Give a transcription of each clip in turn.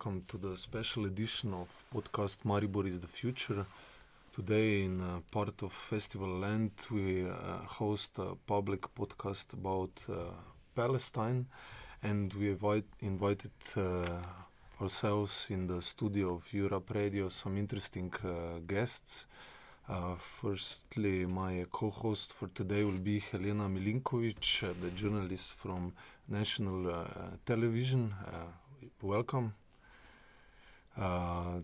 welcome to the special edition of podcast Maribor is the Future. Today, in uh, part of Festival Lent, we uh, host a public podcast about uh, Palestine, and we invite, invited uh, ourselves in the studio of Europe Radio some interesting uh, guests. Uh, firstly, my co-host for today will be Helena Milinkovic, the journalist from National Television. Welcome. Uh,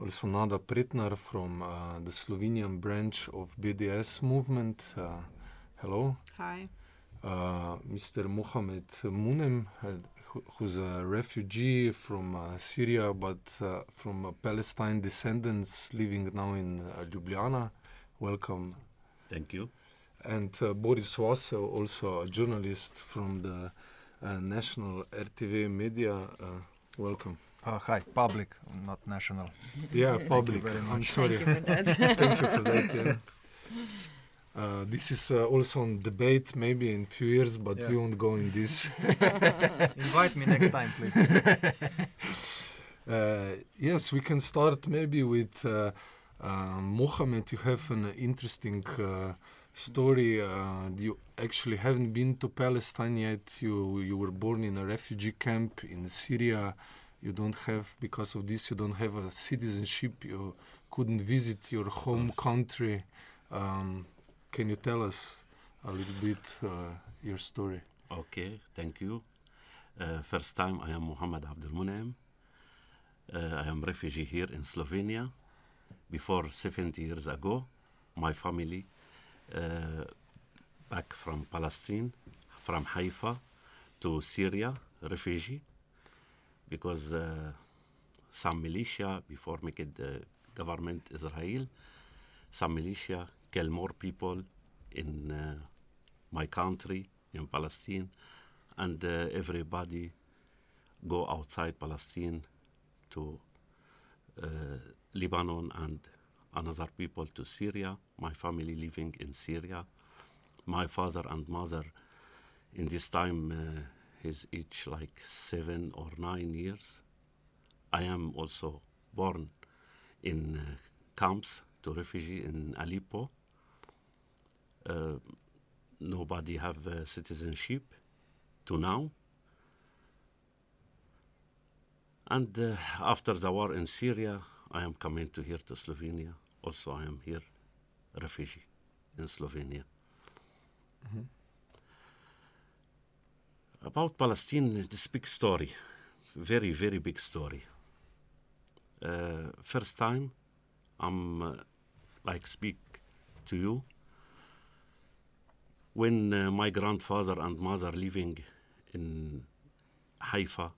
also Nada Pretnar from uh, the Slovenian branch of BDS movement. Uh, hello. Hi. Uh, Mr. Mohamed Munem, uh, who, who's a refugee from uh, Syria but uh, from uh, Palestine descendants living now in uh, Ljubljana. Welcome. Thank you. And uh, Boris Vasel, also a journalist from the uh, national RTV media. Uh, welcome. Uh, hi, public, not national. Yeah, public. very I'm sorry. Thank you for that. Thank you for that. Yeah. Uh, this is uh, also on debate, maybe in few years, but we won't go in this. Invite me next time, please. Uh, yes, we can start maybe with uh, uh, Mohammed. You have an interesting uh, story. Uh, you actually haven't been to Palestine yet. You you were born in a refugee camp in Syria. You don't have because of this. You don't have a citizenship. You couldn't visit your home Yes. country. Um, can you tell us a little bit uh, your story? Okay, thank you. Uh, first time I am Muhammad Abdul Munaim. Uh, I am refugee here in Slovenia. Before 70 years ago, my family uh, back from Palestine, from Haifa to Syria, refugee, because uh, some militia before making the government Israel, some militia kill more people in uh, my country in Palestine, and uh, everybody go outside Palestine to uh, Lebanon and another people to Syria. My family living in Syria. My father and mother in this time uh, is each like seven or nine years. I am also born in uh, camps to refugee in Aleppo. Uh, nobody have uh, citizenship to now. And uh, after the war in Syria, I am coming to here to Slovenia. Also, I am here refugee in Slovenia. About Palestine, this big story, very very big story. Uh, first time, I'm uh, like speak to you when uh, my grandfather and mother living in Haifa,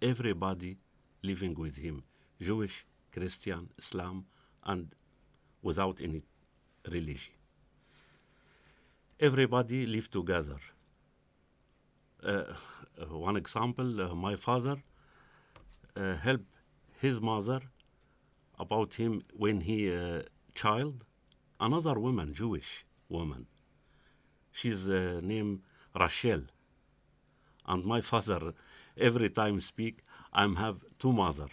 everybody living with him, Jewish, Christian, Islam, and without any religion. Everybody live together. Uh, one example, uh, my father uh, helped his mother about him when he uh, child, another woman, Jewish woman. She's uh, named Rachel. And my father, every time speak, I'm have two mother.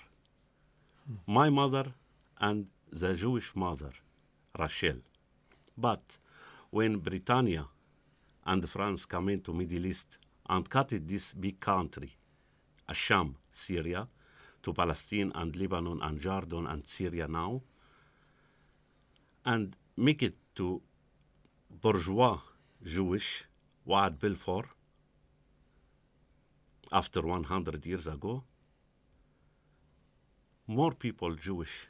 My mother and the Jewish mother, Rachel. But when Britannia and France come into Middle East and cut it this big country, Asham, Syria, to Palestine and Lebanon and Jordan and Syria now, and make it to bourgeois Jewish Wad Balfour after 100 years ago, more people Jewish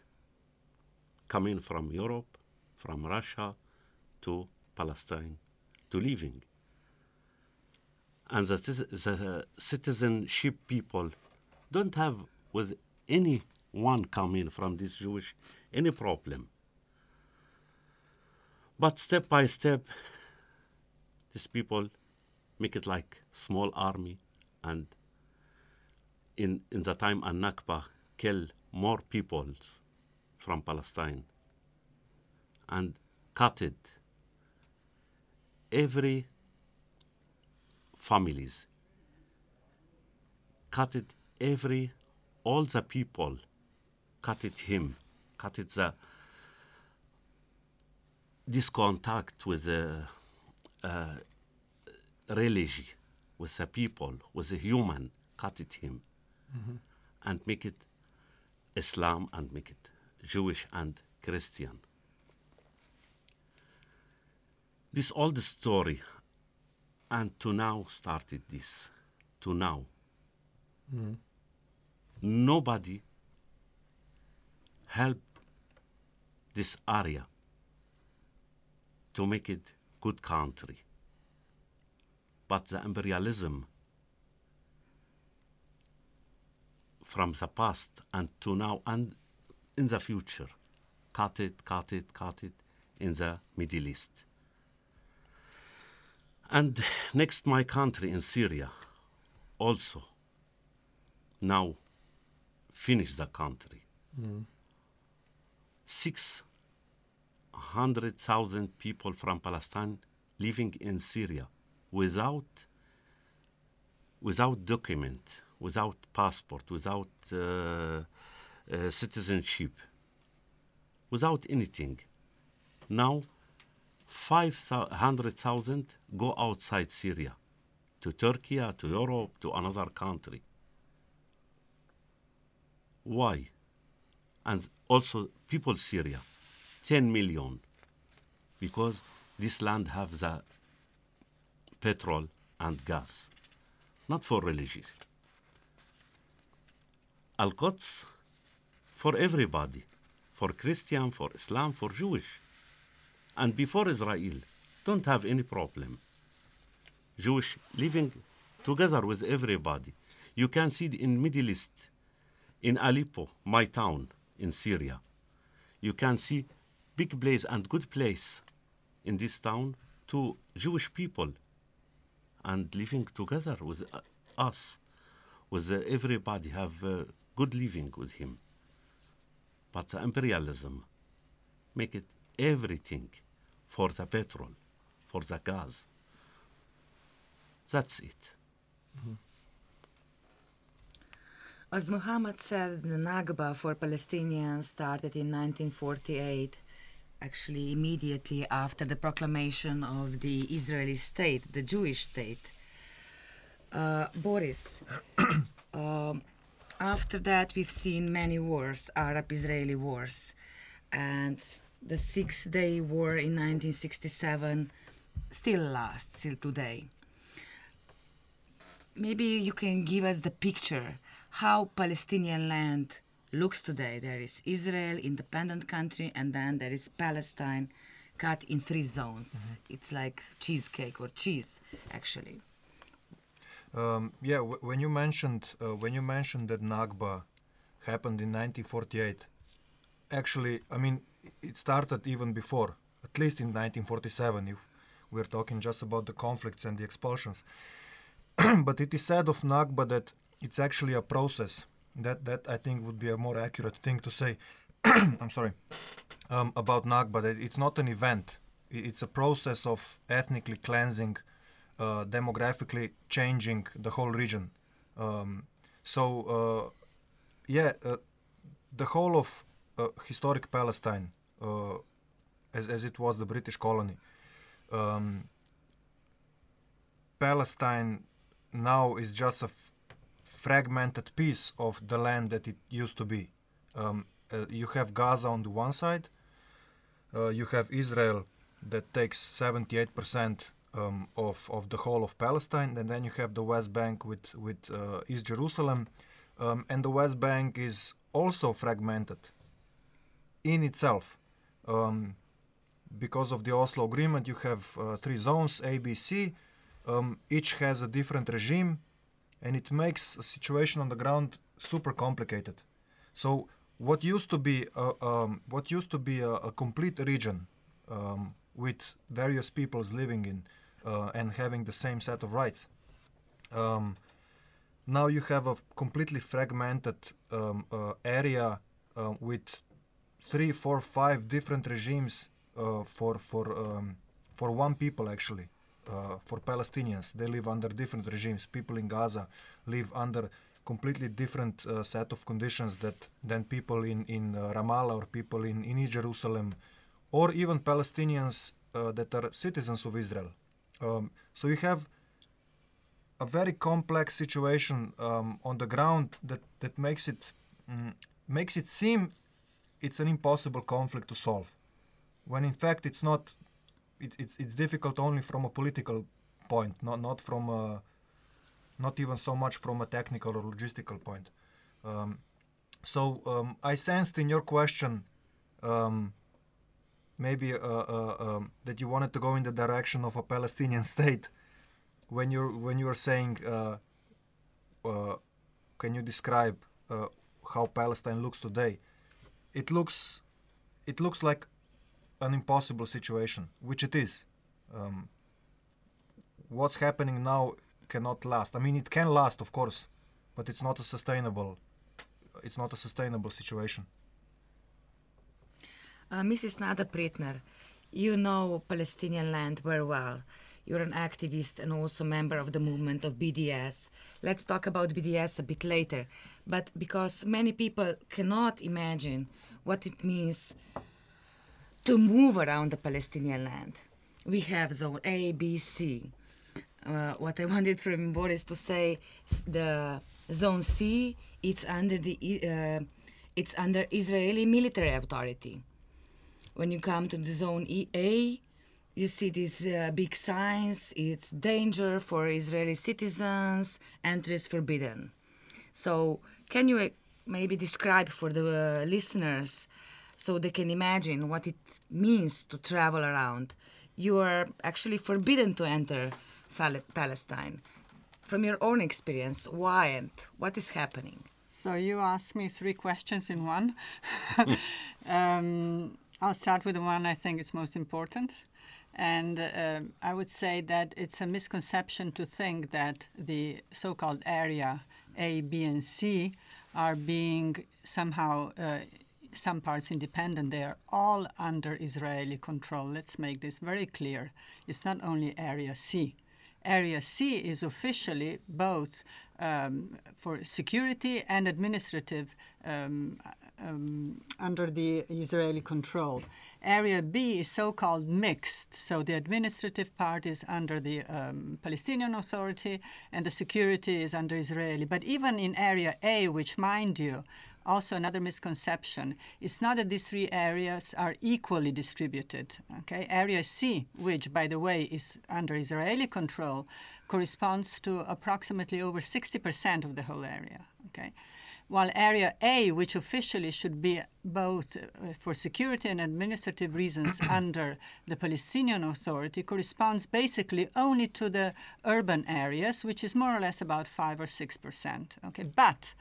coming from Europe, from Russia to Palestine to living. And the, the citizenship people don't have with anyone coming from this Jewish any problem. But step by step, these people make it like small army and in, in the time an Nakba kill more peoples from Palestine and cut it every families. Cut it every, all the people, cut it him, cut it the, this contact with the uh, religion, with the people, with the human, cut it him, and make it Islam and make it Jewish and Christian. This all the story, and to now started this, to now. Hmm. Nobody help this area to make it good country. But the imperialism from the past and to now and in the future, cut it, cut it, cut it in the Middle East. And next, my country in Syria also now finish the country. Six hundred thousand people from Palestine living in Syria without without document, without passport, without uh, uh, citizenship, without anything. Now, 500,000 go outside Syria to Turkey, to Europe, to another country. Why? And also people Syria, 10 million, because this land have the petrol and gas, not for religious. Al-Quds for everybody, for Christian, for Islam, for Jewish. And before Israel, don't have any problem. Jewish living together with everybody. You can see it in Middle East, in Aleppo, my town in Syria. You can see big place and good place in this town to Jewish people and living together with uh, us, with uh, everybody have uh, good living with him. But imperialism make it everything for the petrol, for the gas. That's it. As Muhammad said, the Nakba for Palestinians started in 1948, actually immediately after the proclamation of the Israeli state, the Jewish state. Uh, Boris, um, after that we've seen many wars, Arab-Israeli wars, and the Six-Day War in 1967 still lasts till today maybe you can give us the picture how Palestinian land looks today. There is Israel, independent country, and then there is Palestine, cut in three zones. It's like cheesecake or cheese, actually. Um, yeah, w- when you mentioned uh, when you mentioned that Nakba happened in 1948, actually, I mean, it started even before, at least in 1947. If we're talking just about the conflicts and the expulsions, but it is said of Nakba that it's actually a process. That that I think would be a more accurate thing to say. I'm sorry um, about Nakba. That it's not an event. It's a process of ethnically cleansing, uh, demographically changing the whole region. Um, so uh, yeah, uh, the whole of uh, historic Palestine, as as it was the British colony, um, Palestine now is just a fragmented piece of the land that it used to be. Um, uh, you have Gaza on the one side, uh, you have Israel that takes 78% um, of, of the whole of Palestine, and then you have the West Bank with, with uh, East Jerusalem, um, and the West Bank is also fragmented in itself. Um, because of the Oslo Agreement, you have uh, three zones A, B, C. Um, each has a different regime, and it makes a situation on the ground super complicated. So, what used to be a, um, what used to be a, a complete region um, with various peoples living in uh, and having the same set of rights, um, now you have a completely fragmented um, uh, area uh, with three, four, five different regimes uh, for for um, for one people actually. Uh, for Palestinians, they live under different regimes. People in Gaza live under completely different uh, set of conditions that than people in in uh, Ramallah or people in in Jerusalem, or even Palestinians uh, that are citizens of Israel. Um, so you have a very complex situation um, on the ground that that makes it mm, makes it seem it's an impossible conflict to solve, when in fact it's not. It, it's it's difficult only from a political point, not not from a, not even so much from a technical or logistical point. Um, so um, I sensed in your question um, maybe uh, uh, um, that you wanted to go in the direction of a Palestinian state when you're when you are saying uh, uh, can you describe uh, how Palestine looks today it looks it looks like an impossible situation which it is um, what's happening now cannot last I mean it can last of course but it's not a sustainable it's not a sustainable situation Uh, Mrs. Nada Pretnar, you know Palestinian land very well. You're an activist and also member of the movement of BDS. Let's talk about BDS a bit later. But because many people cannot imagine what it means to move around the Palestinian land, we have zone A, B, C. Uh, what I wanted from Boris to say, the zone C, it's under the uh, it's under Israeli military authority when you come to the zone EA, you see these uh, big signs. It's danger for Israeli citizens. Entry is forbidden. So, can you uh, maybe describe for the uh, listeners so they can imagine what it means to travel around? You are actually forbidden to enter Palestine. From your own experience, why and what is happening? So you asked me three questions in one. um, I'll start with the one I think is most important. And uh, I would say that it's a misconception to think that the so called area A, B, and C are being somehow, uh, some parts independent. They are all under Israeli control. Let's make this very clear. It's not only Area C. Area C is officially both um, for security and administrative um, um, under the Israeli control. Area B is so called mixed, so the administrative part is under the um, Palestinian Authority and the security is under Israeli. But even in Area A, which, mind you, also another misconception. It's not that these three areas are equally distributed okay? Area c which by the way is under israeli control corresponds to approximately over 60% of the whole area okay? While area a which officially should be both uh, for security and administrative reasons under the palestinian authority corresponds basically only to the urban areas which is more or less about 5 or 6% okay? But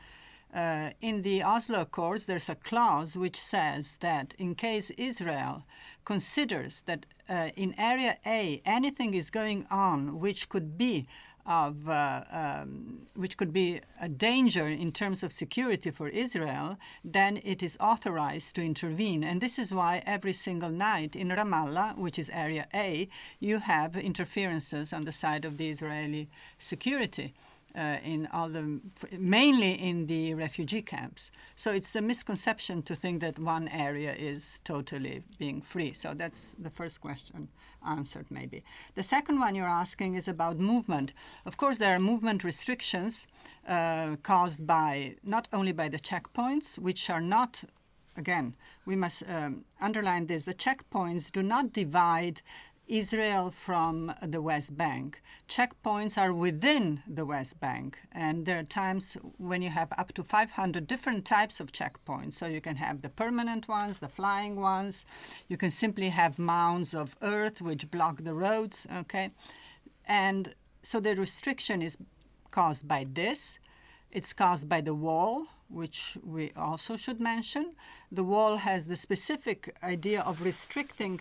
uh, in the Oslo Accords, there's a clause which says that in case Israel considers that uh, in Area A anything is going on which could be of uh, um, which could be a danger in terms of security for Israel, then it is authorized to intervene. And this is why every single night in Ramallah, which is Area A, you have interferences on the side of the Israeli security uh, in all the, mainly in the refugee camps. So it's a misconception to think that one area is totally being free. So that's the first question answered, maybe. The second one you're asking is about movement. Of course, there are movement restrictions uh, caused by not only by the checkpoints, which are not again, we must um, underline this the checkpoints do not divide Israel from the West Bank. Checkpoints are within the West Bank, and there are times when you have up to 500 different types of checkpoints. So you can have the permanent ones, the flying ones. You can simply have mounds of earth which block the roads, okay? And so the restriction is caused by this. It's caused by the wall, which we also should mention. The wall has the specific idea of restricting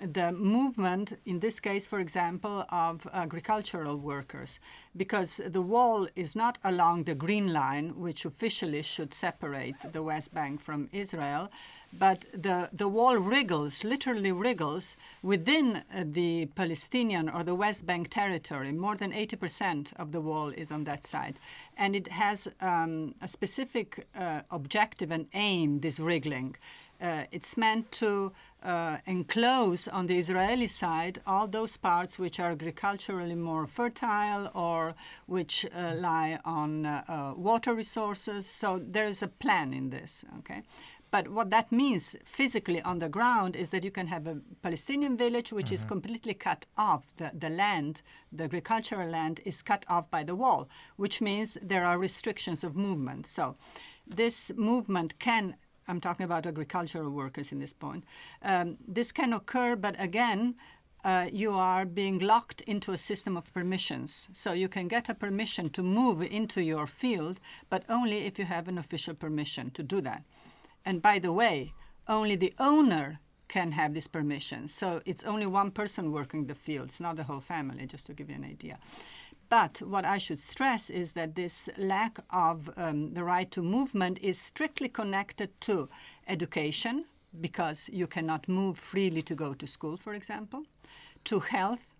the movement, in this case, for example, of agricultural workers, because the wall is not along the Green Line, which officially should separate the West Bank from Israel, but the, the wall wriggles, literally wriggles, within uh, the Palestinian or the West Bank territory. More than 80% of the wall is on that side. And it has um, a specific uh, objective and aim, this wriggling. Uh, it's meant to uh, enclose on the Israeli side all those parts which are agriculturally more fertile or which uh, lie on uh, uh, water resources. So there is a plan in this. Okay. But what that means physically on the ground is that you can have a Palestinian village which is completely cut off. The, the land, the agricultural land, is cut off by the wall, which means there are restrictions of movement. So this movement can I'm talking about agricultural workers in this point. Um, this can occur, but again, uh, you are being locked into a system of permissions. So you can get a permission to move into your field, but only if you have an official permission to do that. And by the way, only the owner can have this permission. So it's only one person working the field, it's not the whole family, just to give you an idea. But what I should stress is that this lack of um, the right to movement is strictly connected to education, because you cannot move freely to go to school, for example, to health,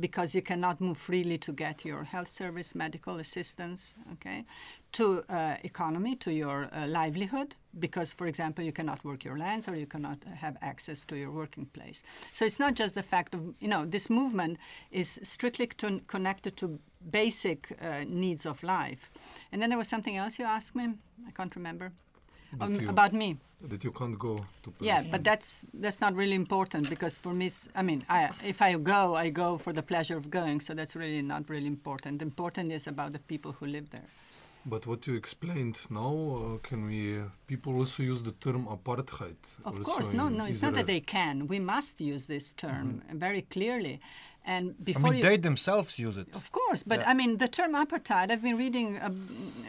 because you cannot move freely to get your health service, medical assistance, okay, to uh, economy, to your uh, livelihood, because, for example, you cannot work your lands or you cannot have access to your working place. So it's not just the fact of, you know, this movement is strictly to, connected to basic uh, needs of life. And then there was something else you asked me, I can't remember, um, you- about me. That you can't go to Yeah, but that's that's not really important because for me, I mean, I, if I go, I go for the pleasure of going. So that's really not really important. Important is about the people who live there. But what you explained now, uh, can we? people also use the term apartheid. Of course, no, no, it's not that they can. We must use this term very clearly. And I mean, you, they themselves use it. Of course, but Yeah. I mean, the term apartheid, I've been reading uh,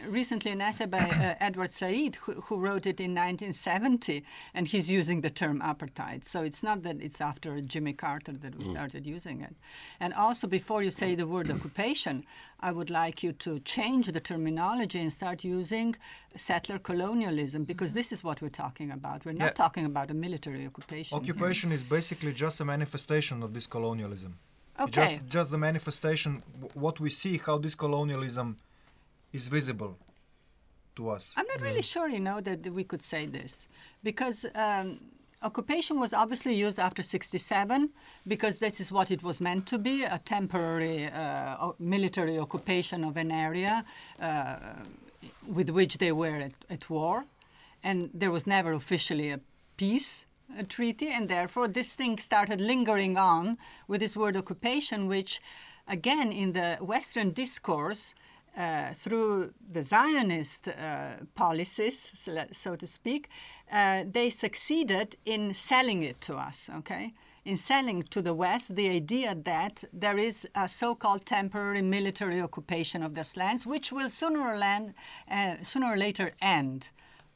recently an essay by uh, Edward Said, who, who wrote it in 1970, and he's using the term apartheid. So it's not that it's after Jimmy Carter that we started using it. And also, before you say the word occupation, I would like you to change the terminology and start using settler colonialism, because this is what we're talking about. We're not Yeah. talking about a military occupation. Occupation is basically just a manifestation of this colonialism. Okay. Just, just the manifestation, w- what we see, how this colonialism is visible to us. I'm not really sure, you know, that we could say this because um, occupation was obviously used after 67 because this is what it was meant to be a temporary uh, military occupation of an area uh, with which they were at, at war. And there was never officially a peace treaty, and therefore this thing started lingering on with this word occupation, which, again, in the Western discourse, uh, through the Zionist uh, policies, so, so to speak, uh, they succeeded in selling it to us, okay? In selling to the West the idea that there is a so called temporary military occupation of those lands, which will sooner or, land, uh, sooner or later end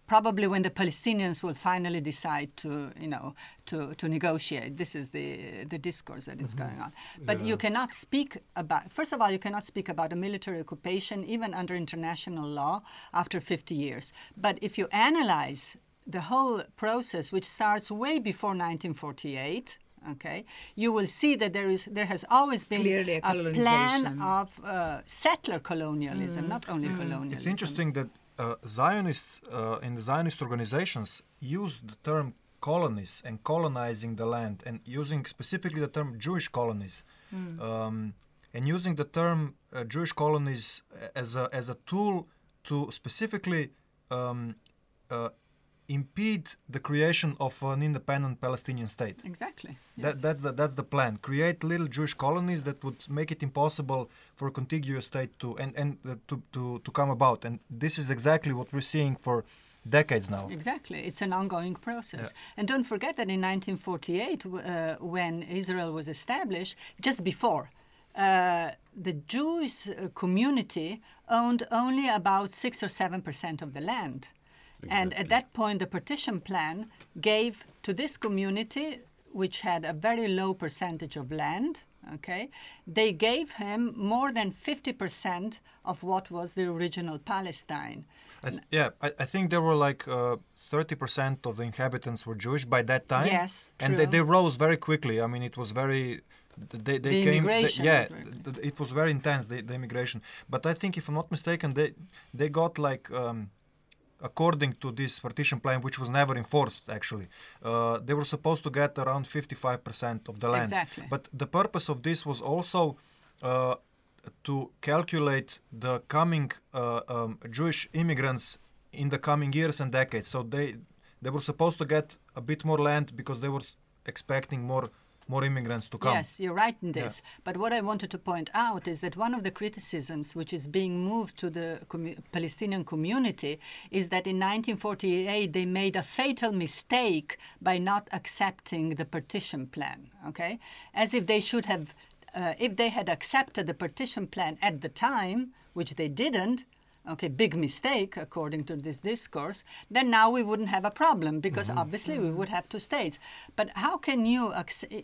probably when the Palestinians will finally decide to, you know, to, to negotiate. This is the, the discourse that is going on. But you cannot speak about, first of all, you cannot speak about a military occupation even under international law after 50 years. But if you analyze the whole process, which starts way before 1948, okay, you will see that there is there has always been Clearly a plan of uh, settler colonialism, not only colonialism. It's interesting that uh, Zionists uh, in the Zionist organizations use the term colonies and colonizing the land, and using specifically the term Jewish colonies, um, and using the term uh, Jewish colonies as a as a tool to specifically um, uh, impede the creation of an independent Palestinian state. Exactly. That, that's the that's the plan. Create little Jewish colonies that would make it impossible for a contiguous state to and and uh, to, to to come about. And this is exactly what we're seeing for decades now. Exactly. It's an ongoing process. And don't forget that in 1948, uh, when Israel was established, just before, uh, the Jewish uh, community owned only about 6 or 7% of the land. And at that point, the partition plan gave to this community which had a very low percentage of land, okay, they gave him more than 50% of what was the original Palestine. I th- yeah, I, I think there were like uh, 30% of the inhabitants were Jewish by that time. Yes, true. And they, they rose very quickly. I mean, it was very. They, they The came. they- immigration yeah, was it was very intense, the, the immigration. But I think, if I'm not mistaken, they, they got like. Um, according to this partition plan, which was never enforced actually, uh, they were supposed to get around 55% of the land. Exactly. But the purpose of this was also uh, to calculate the coming uh, um, Jewish immigrants in the coming years and decades. So they they were supposed to get a bit more land because they were expecting more more immigrants to come. Yes, you're right in this. But what I wanted to point out is that one of the criticisms which is being moved to the commu- Palestinian community is that in 1948 they made a fatal mistake by not accepting the partition plan, okay? As if they should have, uh, if they had accepted the partition plan at the time, which they didn't, okay, big mistake according to this discourse, then now we wouldn't have a problem because mm-hmm. obviously we would have two states. But how can you,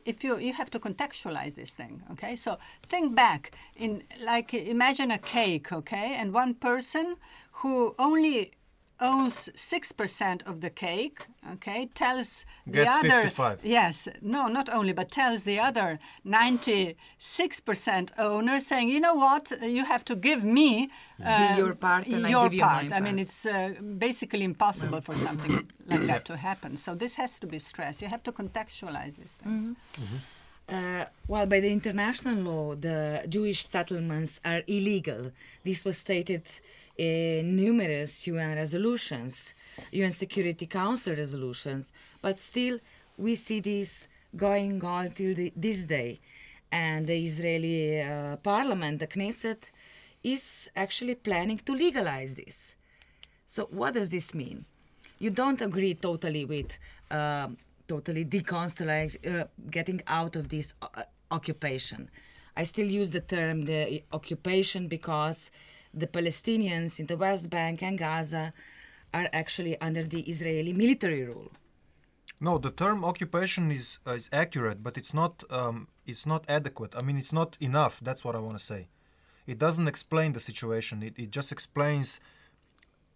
if you you have to contextualize this thing, okay? So think back in like imagine a cake, okay, and one person who only owns six percent of the cake, okay, tells the Gets other 55. Yes, no, not only, but tells the other 96% owner saying, you know what, you have to give me uh, your part and I your give you my part. I mean, part. it's uh, basically impossible for something like that to happen. So this has to be stressed. You have to contextualize these things. Mm-hmm. Uh, well, by the international law, the Jewish settlements are illegal. This was stated in numerous UN resolutions, UN Security Council resolutions, but still we see this going on till the, this day. And the Israeli uh, parliament, the Knesset, is actually planning to legalize this. So, what does this mean? You don't agree totally with um totally deconstruct, uh, getting out of this uh, occupation. I still use the term the occupation because the Palestinians in the West Bank and Gaza are actually under the Israeli military rule. No, the term occupation is uh, is accurate, but it's not um, it's not adequate. I mean, it's not enough. That's what I want to say. It doesn't explain the situation. It, it just explains,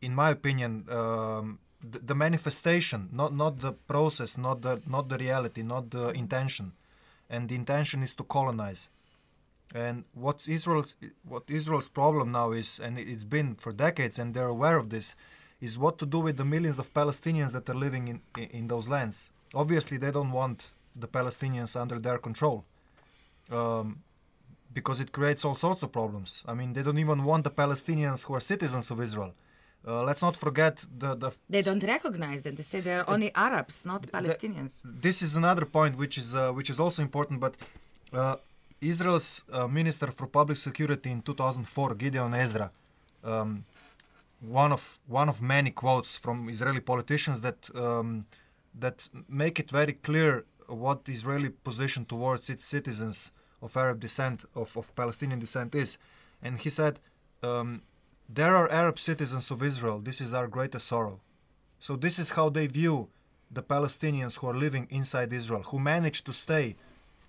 in my opinion, um, the, the manifestation, not not the process, not the not the reality, not the intention, and the intention is to colonize. And what's Israel's what Israel's problem now is, and it's been for decades, and they're aware of this, is what to do with the millions of Palestinians that are living in, in, those lands. Obviously, they don't want the Palestinians under their control um, because it creates all sorts of problems. I mean, they don't even want the Palestinians who are citizens of Israel. Uh, let's not forget the, the They don't recognize them. They say they're only Arabs, not Palestinians. this is another point which is uh, which is also important. But uh, Israel's uh, Minister for Public Security in 2004, Gideon Ezra, um, one of one of many quotes from Israeli politicians that um, that make it very clear what Israeli position towards its citizens of Arab descent, of, of Palestinian descent is. And he said, um, There are Arab citizens of Israel. This is our greatest sorrow. So, this is how they view the Palestinians who are living inside Israel, who managed to stay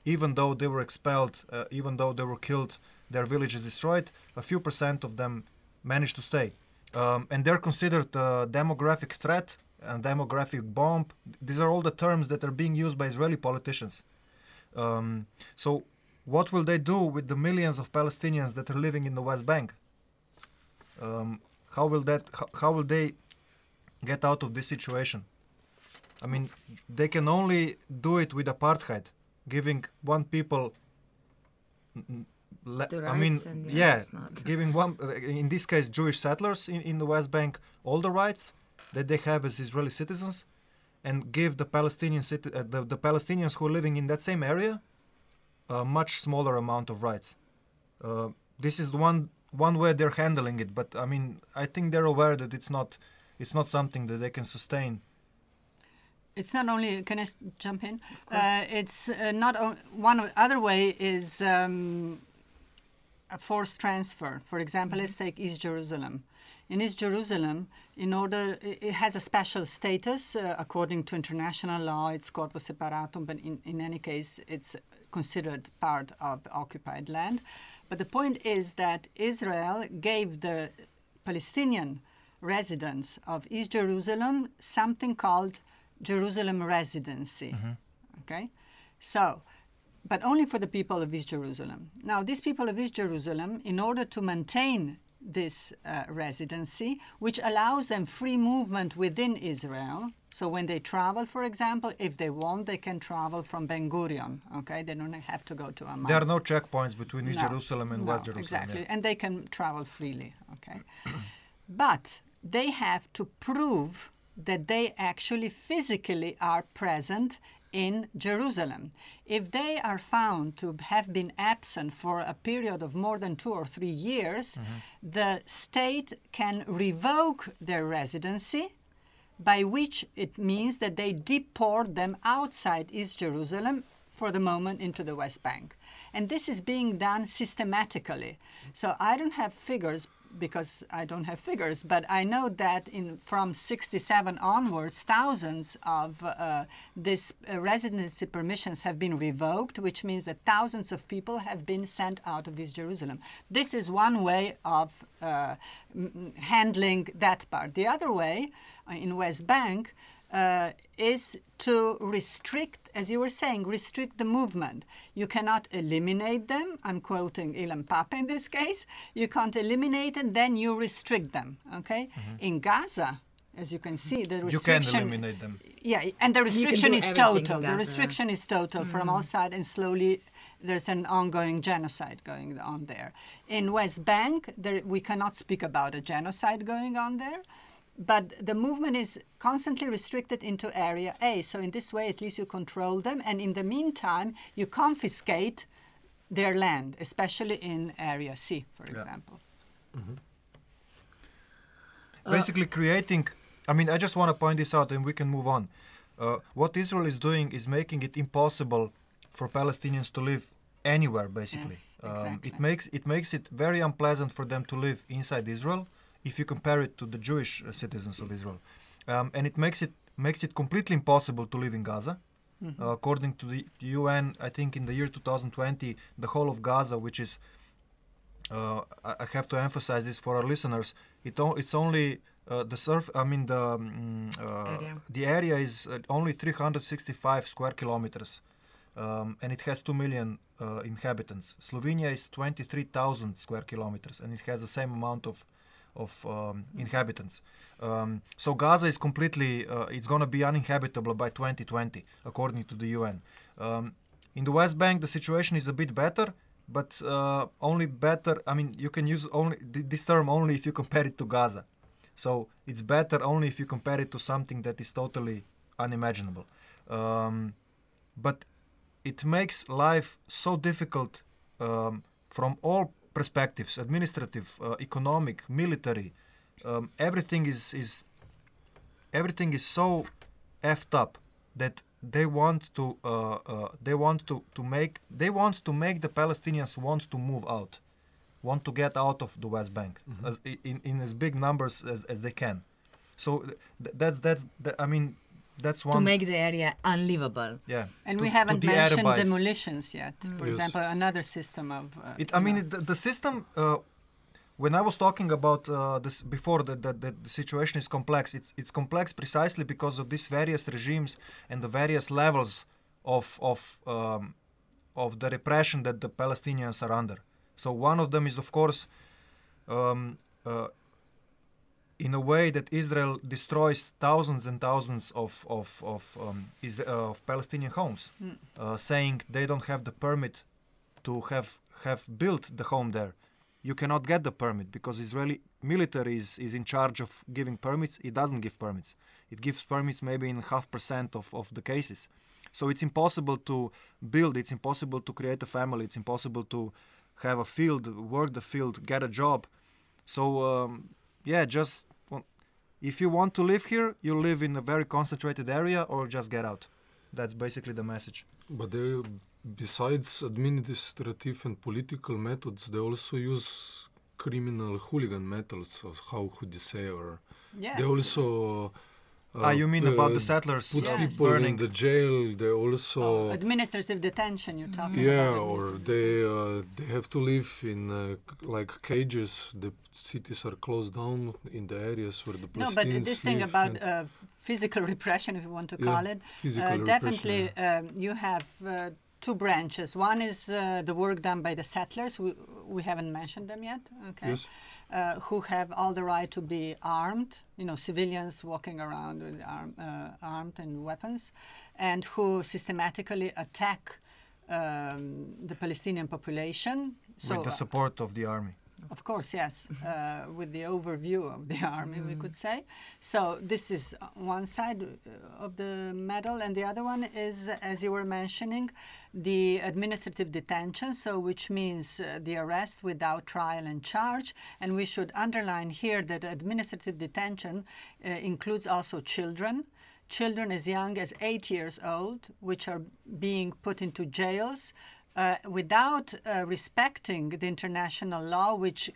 even though they were expelled, uh, even though they were killed, their villages destroyed. A few percent of them managed to stay. Um, and they're considered a demographic threat and demographic bomb. These are all the terms that are being used by Israeli politicians. Um, so, what will they do with the millions of Palestinians that are living in the West Bank? Um, how will that? How, how will they get out of this situation? I mean, they can only do it with apartheid, giving one people. le- I mean, rights and the yeah, giving one, uh, in this case, Jewish settlers in, in the West Bank all the rights that they have as Israeli citizens, and give the Palestinian uh, the, the Palestinians who are living in that same area a much smaller amount of rights. Uh, this is the one one way they're handling it, but I mean, I think they're aware that it's not it's not something that they can sustain. It's not only. Can I jump in? Uh, it's uh, not o- one other way is um, a forced transfer. For example, let's take East Jerusalem. in East Jerusalem, in order, it has a special status uh, according to international law. It's corpus separatum, but in, in any case, it's considered part of occupied land. But the point is that Israel gave the Palestinian residents of East Jerusalem something called Jerusalem residency. Okay, so but only for the people of East Jerusalem. Now, these people of East Jerusalem, in order to maintain this uh, residency, which allows them free movement within Israel. So when they travel, for example, if they want, they can travel from Ben Gurion. Okay, they don't have to go to Amman. There are no checkpoints between East No, Jerusalem and no, West Jerusalem. Exactly, yeah. and they can travel freely. Okay, but they have to prove that they actually physically are present in Jerusalem. If they are found to have been absent for a period of more than two or three years, mm-hmm. the state can revoke their residency by which it means that they deport them outside East Jerusalem for the moment into the West Bank. And this is being done systematically. So I don't have figures because I don't have figures, but I know that in from 67 onwards, thousands of uh, these uh, residency permissions have been revoked, which means that thousands of people have been sent out of East Jerusalem. This is one way of uh, handling that part. The other way, uh, in West Bank, uh, is to restrict, as you were saying, restrict the movement. You cannot eliminate them. I'm quoting Ilan Pappé in this case. You can't eliminate them, then you restrict them. Okay? In Gaza, as you can see, the Mm-hmm. You can restriction. eliminate them. Yeah, and the restriction is total. The restriction is total from all sides, and slowly there's an ongoing genocide going on there. In West Bank, there, we cannot speak about a genocide going on there, but the movement is constantly restricted into Area A. So in this way, at least you control them, and in the meantime, you confiscate their land, especially in Area C, for example. basically creating i mean i just want to point this out and we can move on. Uh, what israel is doing is making it impossible for palestinians to live anywhere basically. Yes, um, it makes it makes it very unpleasant for them to live inside israel if you compare it to the jewish uh, citizens of israel um, and it makes it makes it completely impossible to live in gaza uh, according to the un i think in the year 2020 the whole of gaza which is uh, I I have to emphasize this for our listeners. It o- it's only uh, the surf. I mean the mm, uh, Area. the area is uh, only 365 square kilometers, um, and it has two million uh, inhabitants. Slovenia is 23,000 square kilometers, and it has the same amount of of um, inhabitants. Um, so Gaza is completely. Uh, it's going to be uninhabitable by 2020, according to the UN. Um, in the West Bank, the situation is a bit better, but uh, only better. I mean, you can use only this term only if you compare it to Gaza. So it's better only if you compare it to something that is totally unimaginable. Um, but it makes life so difficult um, from all perspectives administrative, uh, economic, military. Um, everything is, is everything is so effed up that they want to uh, uh, they want to, to make they want to make the Palestinians want to move out, want to get out of the West Bank as, in, in as big numbers as, as they can. So th- that's that's the, I mean that's one to make the area unlivable. yeah. And to- we haven't mentioned de-Arabize. demolitions yet. For Yes. example, another system of. Uh, It, I mean, it, the, the system. Uh, when I was talking about uh, this before, that the, the, the situation is complex. It's it's complex precisely because of these various regimes and the various levels of of um, of the repression that the Palestinians are under. So one of them is, of course, um, uh, in a way that Israel destroys thousands and thousands of of of, um, is, uh, of Palestinian homes, uh, saying they don't have the permit to have have built the home there. You cannot get the permit because Israeli military is, is in charge of giving permits. It doesn't give permits. It gives permits maybe in half percent of, of the cases. So it's impossible to build. It's impossible to create a family. It's impossible to have a field, work the field, get a job. So um, yeah, just well, if you want to live here, you live in a very concentrated area or just get out. That's basically the message. But they, besides administrative and political methods, they also use criminal hooligan methods, or how could you say, or Yes. they also. Ah, you mean about the uh, settlers Put Yes. people burning? in the jail. They also. Oh, administrative detention. You're talking yeah, about. or they uh, they have to live in uh, like cages. The cities are closed down in the areas where the Palestinians No, but this thing about uh, physical repression, if you want to Yeah, call it, physical uh, repression, definitely um, you have uh, two branches. One is uh, the work done by the settlers. We, we haven't mentioned them yet. Okay. Yes. Uh, who have all the right to be armed, you know, civilians walking around with arm, uh, armed and weapons, and who systematically attack um, the Palestinian population. So, with the support of the army. Of course, yes, uh, with the overview of the army, we could say. So this is one side uh, of the medal, and the other one is, as you were mentioning, the administrative detention. So which means uh, the arrest without trial and charge. And we should underline here that administrative detention uh, includes also children. Children as young as eight years old, which are being put into jails without uh, respecting the international law, which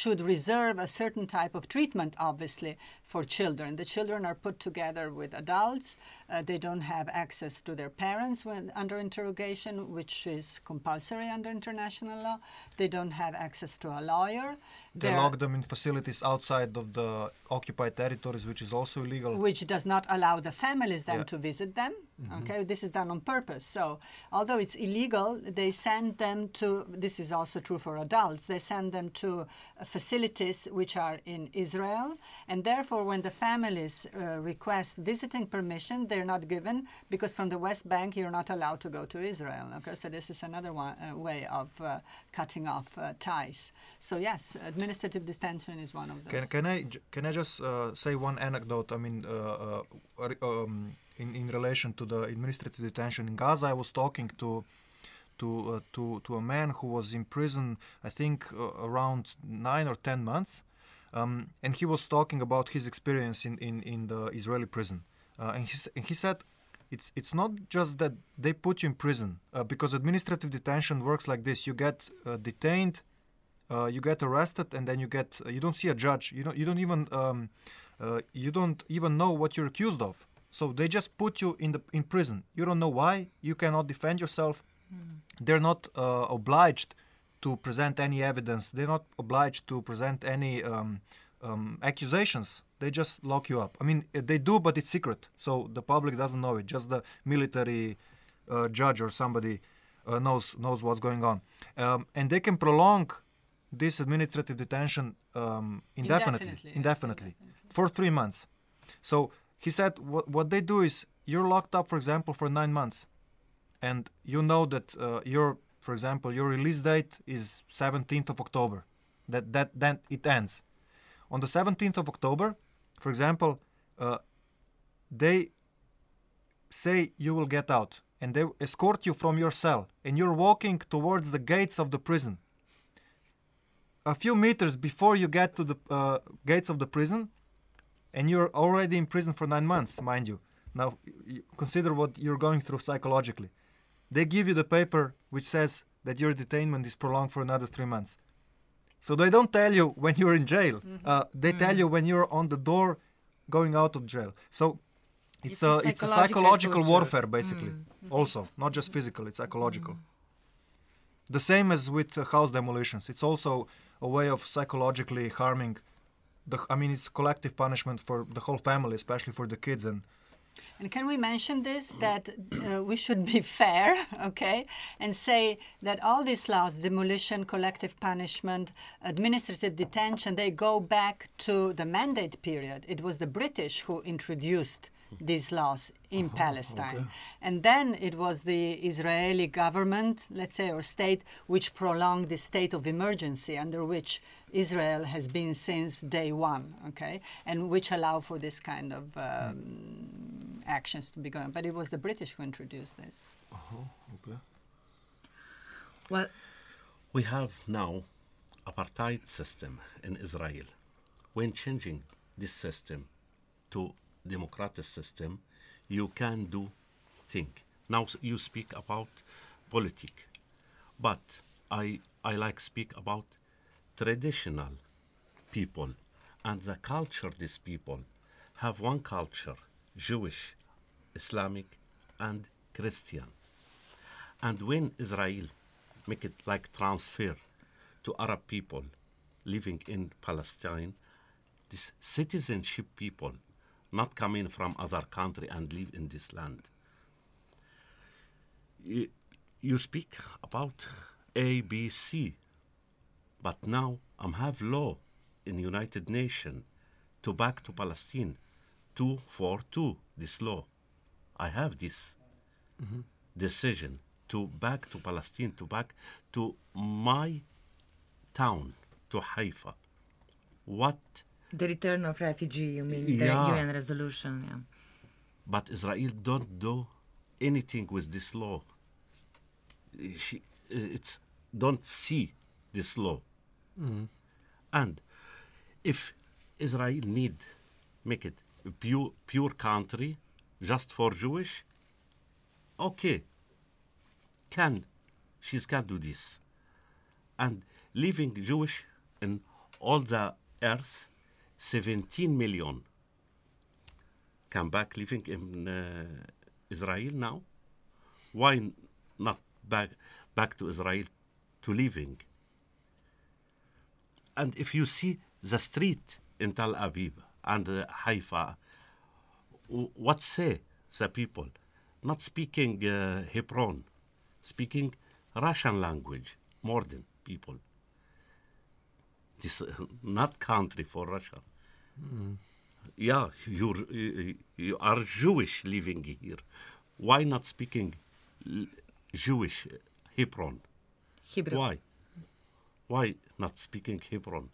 should reserve a certain type of treatment, obviously, for children. The children are put together with adults. Uh, they don't have access to their parents when under interrogation, which is compulsory under international law. They don't have access to a lawyer. They They're- lock them in facilities outside of the occupied territories, which is also illegal. which does not allow the families then Yeah. to visit them. Okay, this is done on purpose. So, although it's illegal, they send them to. This is also true for adults. They send them to uh, facilities which are in Israel, and therefore, when the families uh, request visiting permission, they're not given because from the West Bank you're not allowed to go to Israel. Okay, so this is another one, uh, way of uh, cutting off ties. So yes, administrative detention is one of those. Can, can I can I just say one anecdote? I mean, um, in in relation to the administrative detention in Gaza, I was talking to to uh, to to a man who was in prison. I think uh, around nine or ten months, um, and he was talking about his experience in in, in the Israeli prison. Uh, and he and he said. It's, it's not just that they put you in prison because administrative detention works like this. You get detained, you get arrested and then you get you don't see a judge you don't you don't even um, uh, you don't even know what you're accused of so they just put you in the in prison you don't know why you cannot defend yourself they're not uh, obliged to present any evidence. They're not obliged to present any um, um, accusations. They just lock you up. I mean uh, they do but it's secret. So the public doesn't know it. Just the military uh, judge or somebody uh, knows knows what's going on. Um, and they can prolong this administrative detention um, indefinitely, Indefinitely, indefinitely, for three months. So he said what, what they do is you're locked up, for example, for nine months, and you know that uh, your, for example, your release date is 17th of October. That that then it ends. On the 17th of October, for example, uh, they say you will get out, and they escort you from your cell, and you're walking towards the gates of the prison a few meters before you get to the uh, gates of the prison, and you're already in prison for nine months, mind you. Now, consider what you're going through psychologically. They give you the paper which says that your detainment is prolonged for another three months. So they don't tell you when you're in jail. Mm-hmm. Uh, they mm-hmm. tell you when you're on the door going out of jail. So It's it's, a a, it's a psychological torture. warfare, basically. Mm-hmm. Also, not just physical, it's psychological. The same as with uh, house demolitions. It's also a way of psychologically harming. The, I mean, it's collective punishment for the whole family, especially for the kids. And And can we mention this that uh, we should be fair, okay, and say that all these laws, demolition, collective punishment, administrative detention, they go back to the mandate period. It was the British who introduced these laws in Palestine. And then it was the Israeli government, let's say, or state, which prolonged the state of emergency under which Israel has been since day one, okay, and which allow for this kind of um, actions to be going. But it was the British who introduced this. Okay. Well, We have now apartheid system in Israel. When changing this system to democratic system, you can do think. Now you speak about politic, but I I like speak about traditional people and the culture these people have one culture Jewish, Islamic, and Christian. And when Israel make it like transfer to Arab people living in Palestine, this citizenship people not coming from other country and live in this land. You, you speak about A, B, C, but now I'm have law in United Nations to back to Palestine, two four two. This law, I have this mm-hmm. decision to back to Palestine, to back to my town, to Haifa. What The return of refugee, you mean the Yeah. UN resolution? Yeah. But Israel don't do anything with this law. She, it's don't see this law. Mm-hmm. And if Israel need make it a pure pure country just for Jewish, okay, can she's can do this. And living Jewish in all the earth, 17 million come back living in uh, Israel now? Why not back back to Israel to living? And if you see the street in Tel Aviv and uh, Haifa, what say the people? Not speaking uh, Hebron, speaking Russian language, more than people. This uh, not country for Russia yeah, you're, you you are Jewish living here. Why not speaking Jewish Hebron? Hebrew. Why? Why not speaking Hebron?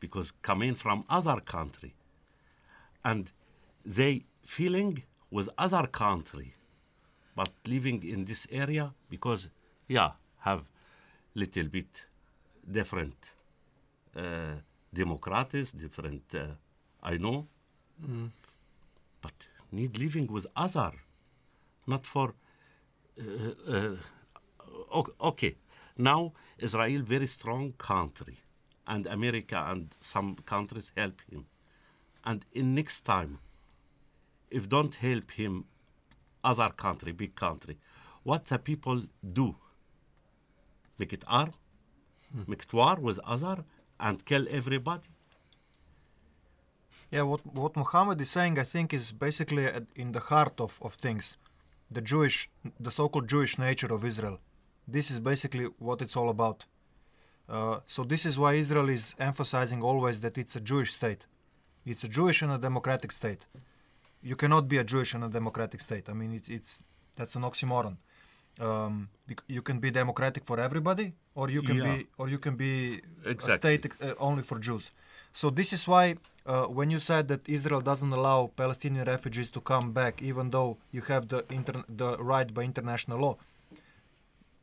Because coming from other country, and they feeling with other country, but living in this area because yeah have little bit different uh, democracies, different uh, I know, but need living with other, not for. Uh, uh, okay, now Israel very strong country, and America and some countries help him, and in next time, if don't help him, other country, big country, what the people do? Make it arm, make it war with other, and kill everybody. Yeah, what what Muhammad is saying, I think, is basically in the heart of, of things, the Jewish, the so-called Jewish nature of Israel. This is basically what it's all about. Uh, so this is why Israel is emphasizing always that it's a Jewish state. It's a Jewish and a democratic state. You cannot be a Jewish and a democratic state. I mean, it's it's that's an oxymoron. Um, you can be democratic for everybody, or you can Yeah. be, or you can be a state uh, only for Jews. So this is why uh, when you said that Israel doesn't allow Palestinian refugees to come back, even though you have the the right by international law,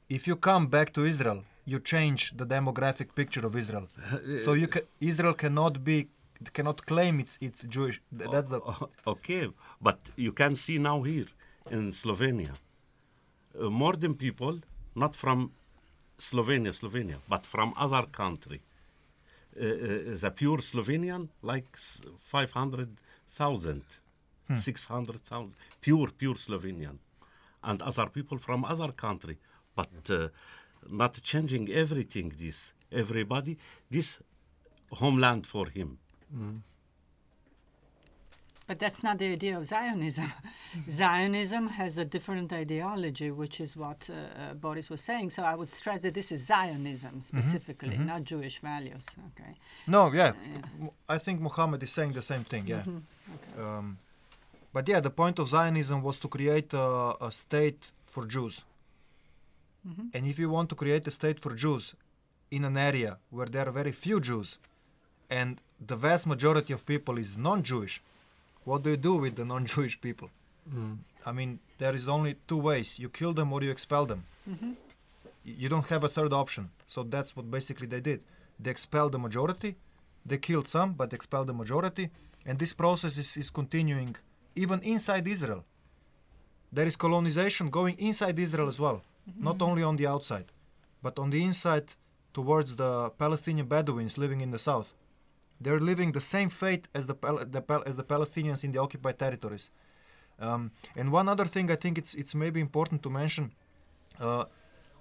if you come back to Israel, you change the demographic picture of Israel. so you ca- Israel cannot be cannot claim it's it's Jewish. That's the okay, but you can see now here in Slovenia, uh, more than people, not from Slovenia, Slovenia, but from other country. Uh, uh, the pure Slovenian, like s- 500,000, 600,000, pure, pure Slovenian. And other people from other country, but uh, not changing everything, this, everybody, this homeland for him. But that's not the idea of Zionism. Zionism has a different ideology, which is what uh, uh, Boris was saying. So I would stress that this is Zionism specifically, not Jewish values. Okay. No, yeah. I think Muhammad is saying the same thing, yeah. Um, but yeah, the point of Zionism was to create a, a state for Jews. And if you want to create a state for Jews in an area where there are very few Jews and the vast majority of people is non Jewish, what do you do with the non Jewish people? Mm. I mean, there is only two ways you kill them or you expel them. Mm-hmm. Y- You don't have a third option. So that's what basically they did. They expelled the majority, they killed some, but expelled the majority, and this process is, is continuing even inside Israel. There is colonization going inside Israel as well, mm-hmm. not only on the outside, but on the inside. towards the Palestinian Bedouins living in the south. They're living the same fate as the, the as the Palestinians in the occupied territories. Um, and one other thing I think it's it's maybe important to mention. Uh,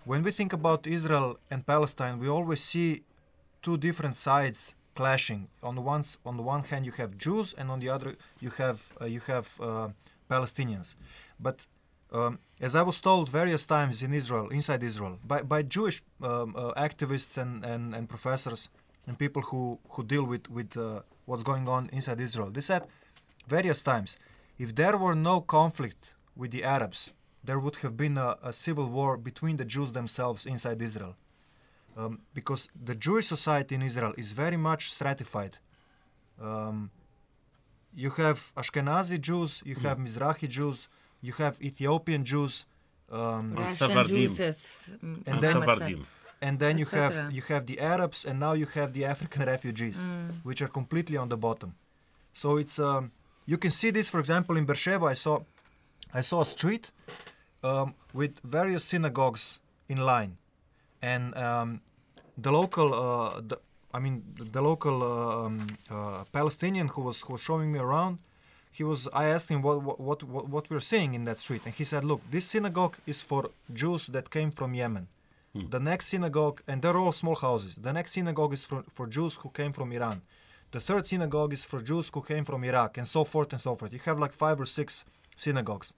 when we think about Israel and Palestine, we always see two different sides clashing. On the one on the one hand, you have Jews, and on the other, you have uh, you have uh, Palestinians. But um, as I was told various times in Israel, inside Israel, by, by Jewish um, uh, activists and, and, and professors and people who, who deal with, with uh, what's going on inside Israel, they said various times if there were no conflict with the Arabs, there would have been a, a civil war between the Jews themselves inside Israel. Um, because the Jewish society in Israel is very much stratified. Um, you have Ashkenazi Jews, you have Mizrahi Jews, you have Ethiopian Jews, um, And Russian Sephardim. Jews, And And then- Muhammad said. Sephardim. And then you have you have the Arabs, and now you have the African refugees, which are completely on the bottom. So it's um, you can see this, for example, in Beersheba. I saw I saw a street um, with various synagogues in line, and um, the local, uh, the, I mean, the, local um, uh, Palestinian who was who was showing me around. He was. I asked him what what what what, what we're seeing in that street, and he said, "Look, this synagogue is for Jews that came from Yemen. The next synagogue, and they're all small houses. The next synagogue is for, for Jews who came from Iran. The third synagogue is for Jews who came from Iraq, and so forth and so forth. You have like five or six synagogues.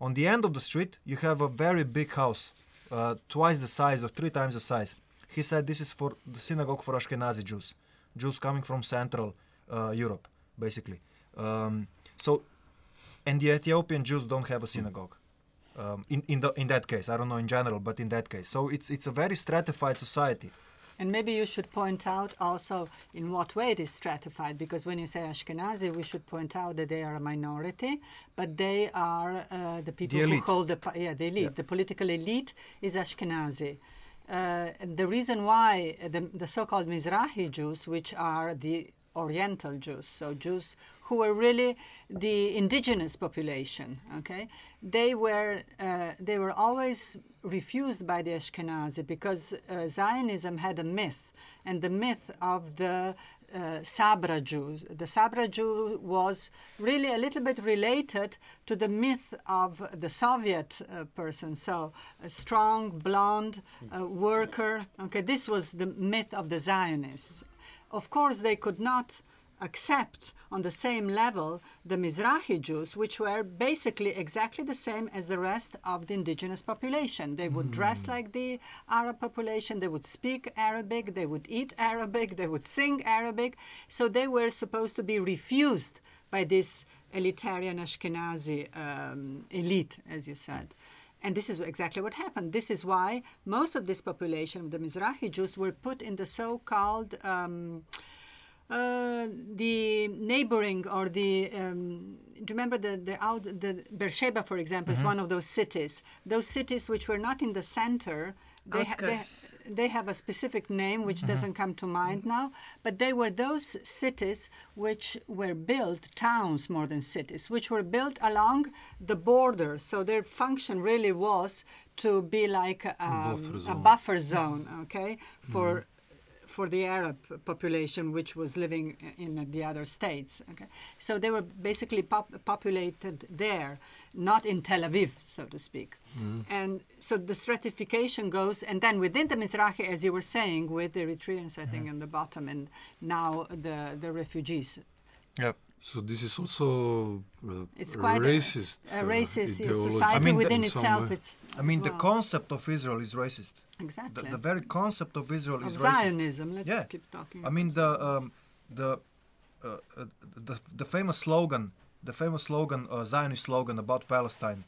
On the end of the street, you have a very big house, uh, twice the size or three times the size. He said this is for the synagogue for Ashkenazi Jews, Jews coming from Central uh, Europe, basically. Um, so, and the Ethiopian Jews don't have a synagogue. Um, in in, the, in that case, I don't know in general, but in that case, so it's it's a very stratified society. And maybe you should point out also in what way it is stratified, because when you say Ashkenazi, we should point out that they are a minority, but they are uh, the people who elite. hold the yeah the elite. Yeah. The political elite is Ashkenazi. Uh, the reason why the, the so-called Mizrahi Jews, which are the Oriental Jews, so Jews who were really the indigenous population, okay, they were uh, they were always refused by the Ashkenazi because uh, Zionism had a myth, and the myth of the uh, Sabra Jews. The Sabra Jew was really a little bit related to the myth of the Soviet uh, person. So, a strong, blonde uh, worker. Okay, this was the myth of the Zionists. Of course, they could not accept on the same level the Mizrahi Jews, which were basically exactly the same as the rest of the indigenous population. They would dress like the Arab population, they would speak Arabic, they would eat Arabic, they would sing Arabic. So they were supposed to be refused by this elitarian Ashkenazi um, elite, as you said. And this is exactly what happened. This is why most of this population, of the Mizrahi Jews, were put in the so called. Um, uh, the neighboring or the um, do you remember the the out the Beersheba, for example, is one of those cities. Those cities which were not in the center. They, ha- they, they have a specific name which doesn't come to mind now, but they were those cities which were built, towns more than cities, which were built along the border. So their function really was to be like um, buffer a buffer zone, okay, for for the Arab population which was living in the other states. Okay? So they were basically pop- populated there, not in Tel Aviv, so to speak. Mm. And so the stratification goes, and then within the Mizrahi, as you were saying, with the Eritreans, I think, mm. on the bottom, and now the, the refugees. Yep. So this is also uh, It's quite racist. A, uh, racist ideology society I mean, the- within in itself. It's I mean, as the concept of Israel is racist. The, exactly the very concept of Israel of is racist. Zionism. Let's Yeah. keep talking. I mean the um, the, uh, uh, the the famous slogan, the famous slogan, uh, Zionist slogan about Palestine,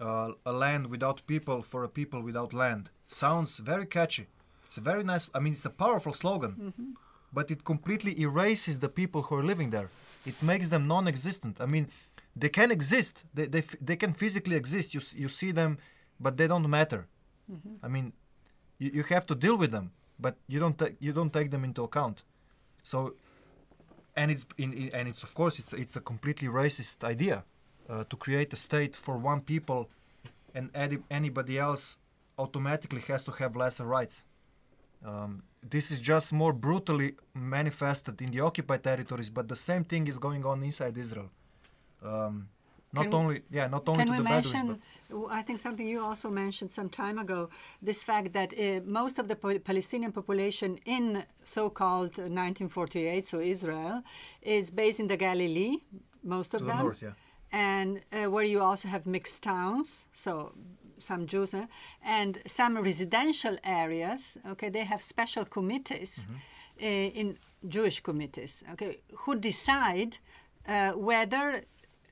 uh, a land without people for a people without land, sounds very catchy. It's a very nice. I mean, it's a powerful slogan, but it completely erases the people who are living there. It makes them non-existent. I mean, they can exist. They they, they can physically exist. You you see them, but they don't matter. I mean, you, you have to deal with them, but you don't take you don't take them into account. So, and it's in, in, and it's of course it's it's a completely racist idea uh, to create a state for one people, and any, anybody else automatically has to have lesser rights. Um, this is just more brutally manifested in the occupied territories, but the same thing is going on inside Israel. Um, not Can only, yeah, not only Can to we the Bedouins, mention? but w- I think something you also mentioned some time ago. This fact that uh, most of the Palestinian population in so-called uh, 1948, so Israel, is based in the Galilee. Most of To the them, north, yeah. and uh, where you also have mixed towns. So some Jews uh, and some residential areas. Okay, they have special committees Mm-hmm. uh, in Jewish committees. Okay, who decide uh, whether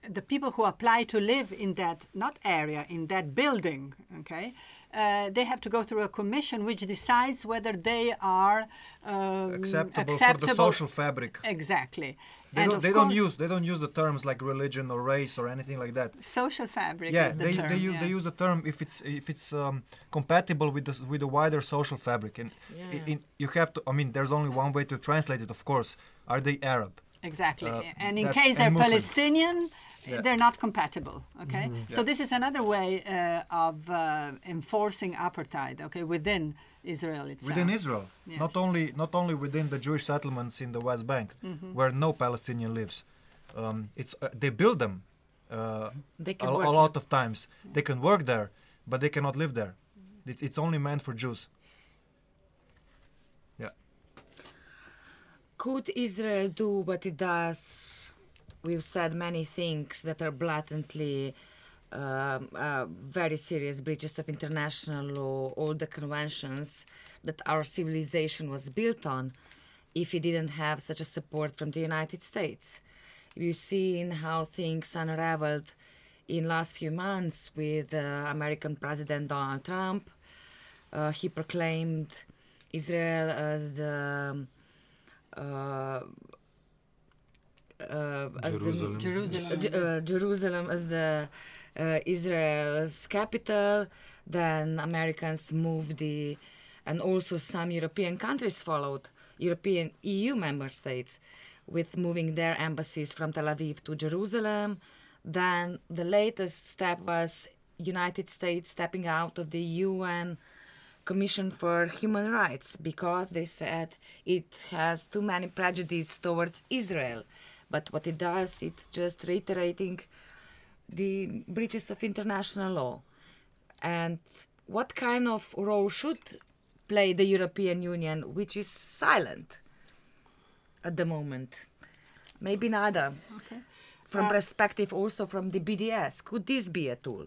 the people who apply to live in that not area in that building okay uh, they have to go through a commission which decides whether they are um, acceptable, for the social fabric. exactly They and don't, of they don't use they don't use the terms like religion or race or anything like that. social fabric yeah, is the they, term, they, use, yeah. they use the term if it's if it's um, compatible with the with the wider social fabric, and Yeah. in, you have to. I mean, there's only one way to translate it. Of course, are they Arab? Exactly. Uh, and in case they're Muslim. Palestinian, Yeah. they're not compatible. Okay. So this is another way uh, of uh, enforcing apartheid. Okay, within Israel itself. Within Israel, not only not only within the Jewish settlements in the West Bank, Mm-hmm. where no Palestinian lives. Um, it's uh, they build them uh, They a, can a work lot of times. They can work there, but they cannot live there. It's, it's only meant for Jews. Yeah. Could Israel do what it does? We've said many things that are blatantly um, uh, very serious breaches of international law, all the conventions that our civilization was built on, if it didn't have such a support from the United States. We've seen how things unraveled in last few months with uh, American President Donald Trump. Uh, he proclaimed Israel as the uh, uh, as Jerusalem. the Jerusalem. Uh, Jerusalem as the uh, Israel's capital. Then Americans moved the, and also some European countries followed, European EU member states, with moving their embassies from Tel Aviv to Jerusalem. Then the latest step was United States stepping out of the UN Commission for Human Rights because they said it has too many prejudices towards Israel. But what it does, it's just reiterating the breaches of international law. And what kind of role should play the European Union, which is silent at the moment? Maybe nada. Okay. From Uh, perspective also from the BDS, could this be a tool?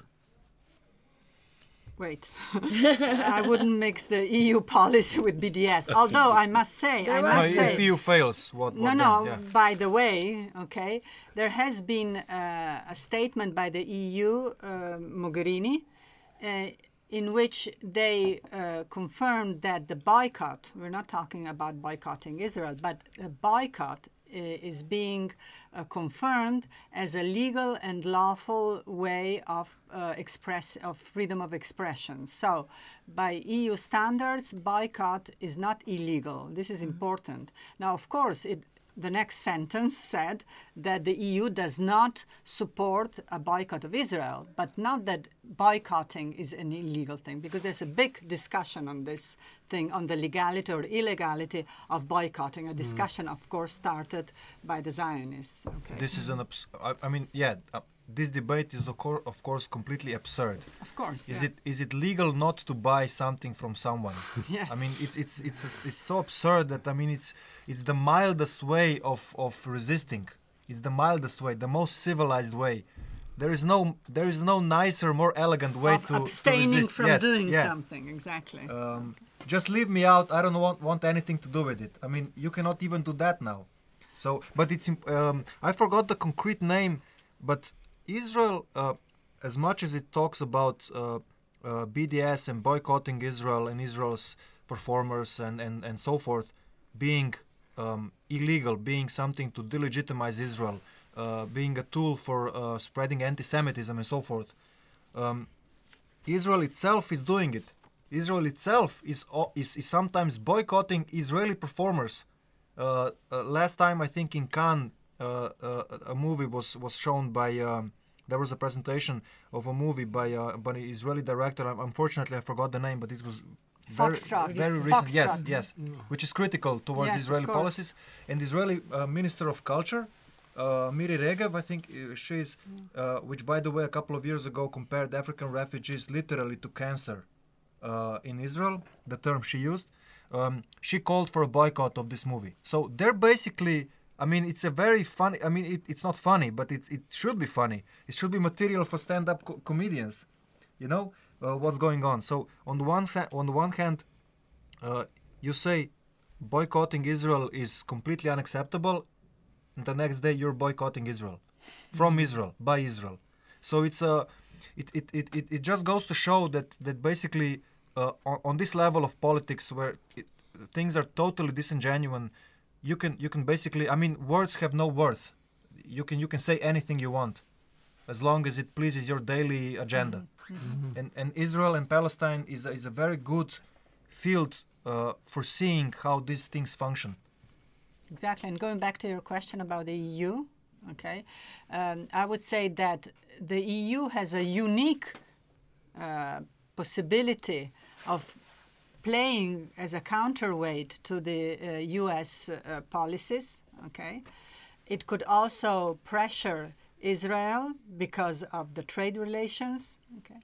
Wait, I wouldn't mix the EU policy with BDS. Although I must say, I There No, must say- if say, EU fails, what? no, what no. then? Yeah. By the way, okay, there has been uh, a statement by the EU, uh, Mogherini, uh, in which they uh, confirmed that the boycott. We're not talking about boycotting Israel, but the boycott uh, is being uh, confirmed as a legal and lawful way of uh, express of freedom of expression. So, by EU standards, boycott is not illegal. This is important. Now, of course, it. The next sentence said that the EU does not support a boycott of Israel, but not that boycotting is an illegal thing, because there's a big discussion on this thing, on the legality or illegality of boycotting. A mm. discussion, of course, started by the Zionists. Okay. This is an. Abs- I, I mean, yeah. Uh, This debate is of, cour- of course completely absurd. of course. Is yeah. it is it legal not to buy something from someone? Yes. I mean, it's it's it's it's so absurd that I mean, it's it's the mildest way of of resisting. It's the mildest way, the most civilized way. There is no there is no nicer, more elegant way of to to abstaining resist. from Yes, doing yeah. something, exactly. Um, just leave me out. I don't want want anything to do with it. I mean, you cannot even do that now. So, but it's um, I forgot the concrete name, but Israel, uh, as much as it talks about uh, uh, BDS and boycotting Israel and Israel's performers and and and so forth, being um, illegal, being something to delegitimize Israel, uh, being a tool for uh, spreading anti-Semitism and so forth. Um, Israel itself is doing it. Israel itself is is, is sometimes boycotting Israeli performers. Uh, last time, I think in Cannes, a movie was was shown by. Um, there was a presentation of a movie by uh, by an Israeli director. Unfortunately, I forgot the name, but it was very, Foxtrot. very recent. Yes, Foxtrot. yes, which is critical towards Yes, Israeli policies. And Israeli uh, Minister of Culture, uh, Miri Regev, I think uh, she's, uh, which by the way, a couple of years ago compared African refugees literally to cancer uh, in Israel, the term she used. Um, she called for a boycott of this movie. So they're basically. I mean, it's a very funny. I mean, it, it's not funny, but it's it should be funny. It should be material for stand-up co- comedians. You know uh, what's going on. So on the one ha- on the one hand, uh, you say boycotting Israel is completely unacceptable, and the next day you're boycotting Israel from Israel by Israel. So it's a it, it, it, it, it just goes to show that that basically uh, on, on this level of politics where it, things are totally disingenuous, you can you can basically I mean words have no worth. You can you can say anything you want, as long as it pleases your daily agenda. And and Israel and Palestine is a, is a very good field uh, for seeing how these things function. Exactly. And going back to your question about the EU, okay, um, I would say that the EU has a unique uh, possibility of playing as a counterweight to the uh, US uh, policies, okay. It could also pressure Israel because of the trade relations, okay.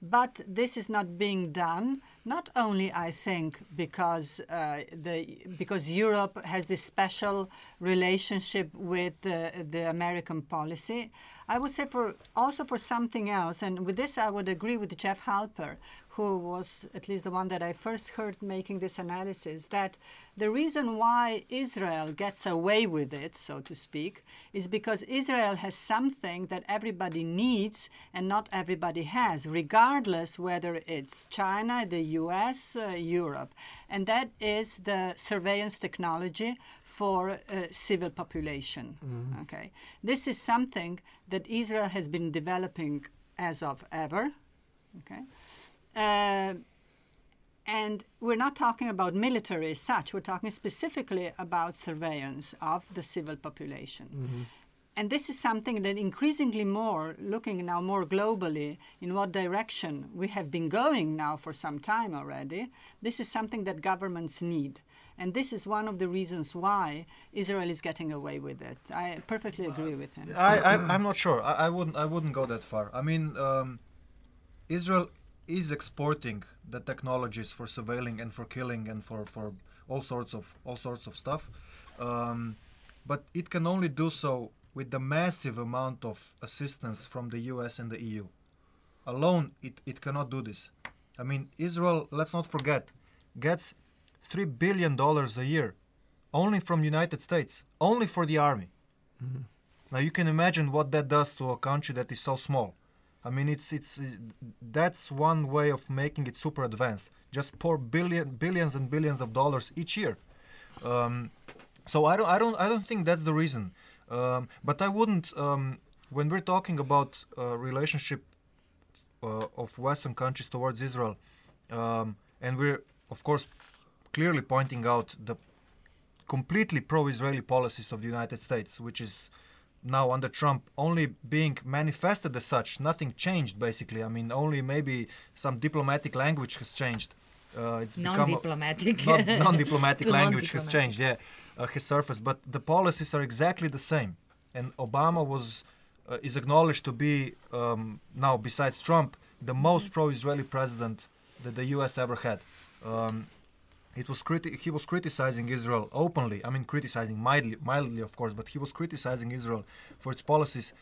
But this is not being done. Not only, I think, because uh, the because Europe has this special relationship with the, the American policy. I would say for also for something else. And with this, I would agree with Jeff Halper, who was at least the one that I first heard making this analysis. That the reason why Israel gets away with it, so to speak, is because Israel has something that everybody needs and not everybody has, regardless whether it's China, the US, uh, Europe. And that is the surveillance technology for uh, civil population. Okay, this is something that Israel has been developing as of ever. Okay, uh, and we're not talking about military as such. We're talking specifically about surveillance of the civil population. And this is something that increasingly more, looking now more globally in what direction we have been going now for some time already, this is something that governments need. And this is one of the reasons why Israel is getting away with it. I perfectly agree with him. I, I I'm not sure. I, I wouldn't I wouldn't go that far. I mean, um, Israel is exporting the technologies for surveilling and for killing and for, for all sorts of all sorts of stuff, um, but it can only do so with the massive amount of assistance from the U.S. and the EU. Alone, it, it cannot do this. I mean, Israel. Let's not forget, gets three billion dollars a year, only from United States, only for the army. Now you can imagine what that does to a country that is so small. I mean, it's it's it's- that's one way of making it super advanced. Just pour billion billions and billions of dollars each year. Um, so I don't I don't I don't think that's the reason. Um, but I wouldn't um, when we're talking about uh, relationship uh, of Western countries towards Israel, um, and we're of course clearly pointing out the completely pro-Israeli policies of the United States, which is now under Trump only being manifested as such. Nothing changed basically. I mean, only maybe some diplomatic language has changed. Uh, it's Non-diplomatic. not non-diplomatic language has changed. Yeah, uh, has surfaced, but the policies are exactly the same. And Obama was uh, is acknowledged to be um, now, besides Trump, the most pro-Israeli president that the U.S. ever had. Um, it was criti- he was criticizing Israel openly. I mean, criticizing mildly, mildly, of course, but he was criticizing Israel for its policies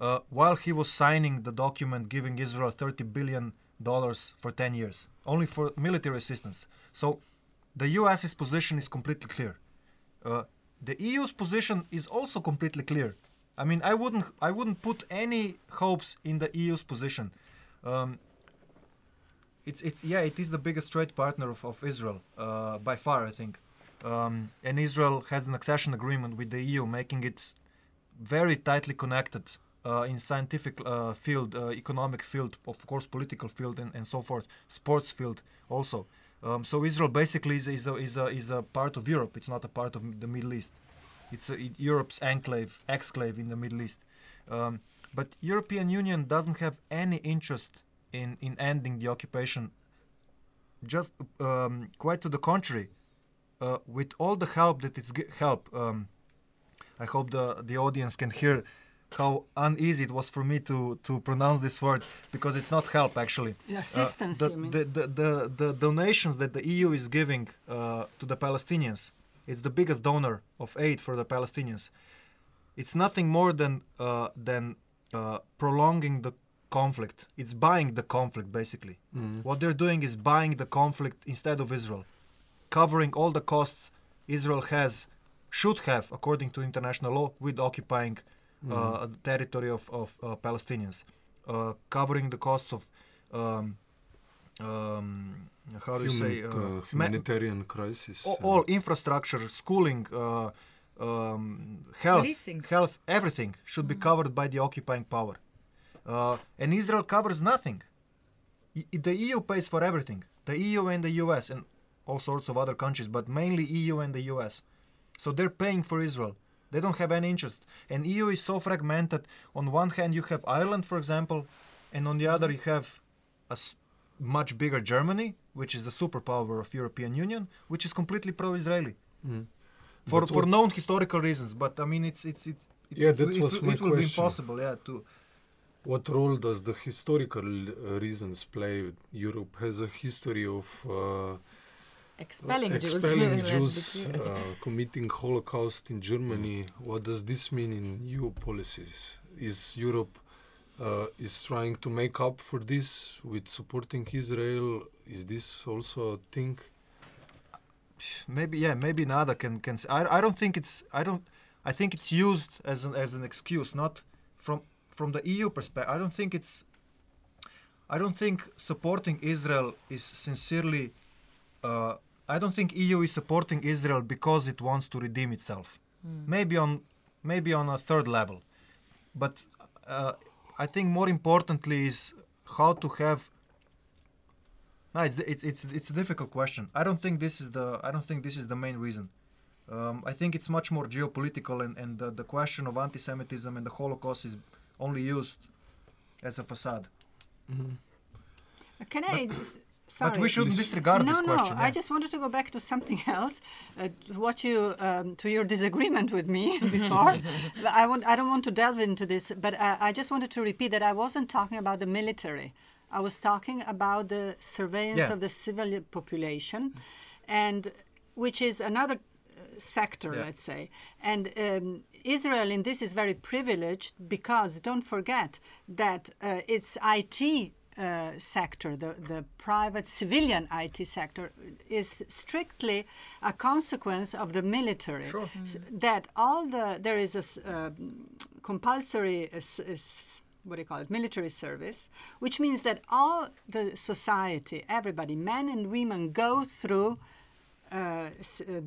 uh, while he was signing the document giving Israel 30 billion dollars for 10 years, only for military assistance. So, the U.S.'s position is completely clear. Uh, the EU's position is also completely clear. I mean, I wouldn't, I wouldn't put any hopes in the EU's position. Um, it's it's yeah it is the biggest trade partner of, of Israel uh, by far I think um, and Israel has an accession agreement with the EU making it very tightly connected uh, in scientific uh, field uh, economic field of course political field and, and so forth sports field also. Um, so Israel basically is, is, a, is, a, is a part of Europe. It's not a part of the Middle East. It's a, it- Europe's enclave exclave in the Middle East. Um, but European Union doesn't have any interest in, in ending the occupation. Just um, quite to the contrary. Uh, with all the help that it's help, um, I hope the the audience can hear how uneasy it was for me to to pronounce this word because it's not help actually. The Uh, assistance, the, you mean? the, the, the, the donations that the EU is giving uh, to the Palestinians, it's the biggest donor of aid for the Palestinians. It's nothing more than uh, than uh, prolonging the conflict. It's buying the conflict basically. What they're doing is buying the conflict instead of Israel, covering all the costs Israel has should have according to international law with occupying uh, the territory of, of uh, Palestinians, uh, covering the costs of um, um, how do you say uh, ma- humanitarian crisis. all, uh, all infrastructure, schooling, uh, um, health, Policing. health, everything should be covered by the occupying power. Uh, and Israel covers nothing. I- the EU pays for everything. The EU and the US and all sorts of other countries, but mainly EU and the US. So they're paying for Israel. They don't have any interest. And EU is so fragmented. On one hand, you have Ireland, for example, and on the other, you have a much bigger Germany, which is the superpower of European Union, which is completely pro-Israeli mm. for for known historical reasons. But I mean, it's it's it's it, Yeah, it, that it, was it, my will be question. impossible. Yeah, to What role does the historical uh, reasons play? Europe has a history of uh, Expelling, expelling Jews. Jews, let's be clear. uh, committing Holocaust in Germany. What does this mean in EU policies? Is Europe uh, is trying to make up for this with supporting Israel? Is this also a thing? maybe yeah maybe Nada can can. s- I, I don't think it's I don't I think it's used as an as an excuse, not from from the EU perspective. I don't think it's. I don't think supporting Israel is sincerely. Uh, I don't think EU is supporting Israel because it wants to redeem itself. Maybe on maybe on a third level, but uh, I think more importantly is how to have no, it's, it's it's it's a difficult question. I don't think this is the I don't think this is the main reason. Um, I think it's much more geopolitical, and, and the, the question of anti-Semitism and the Holocaust is only used as a facade. Can I? S- Sorry. But we shouldn't disregard no, this question. No, I just wanted to go back to something else, uh, to what you um, to your disagreement with me before. I want I don't want to delve into this, but uh, I just wanted to repeat that I wasn't talking about the military. I was talking about the surveillance Yeah. of the civil population, and which is another uh, sector, Yeah. let's say. And um, Israel in this is very privileged because don't forget that uh, its IT uh, sector, the, the private civilian IT sector, is strictly a consequence of the military. Sure. S- That all the there is a um compulsory uh, s- what do you call it military service, which means that all the society, everybody, men and women, go through uh, uh,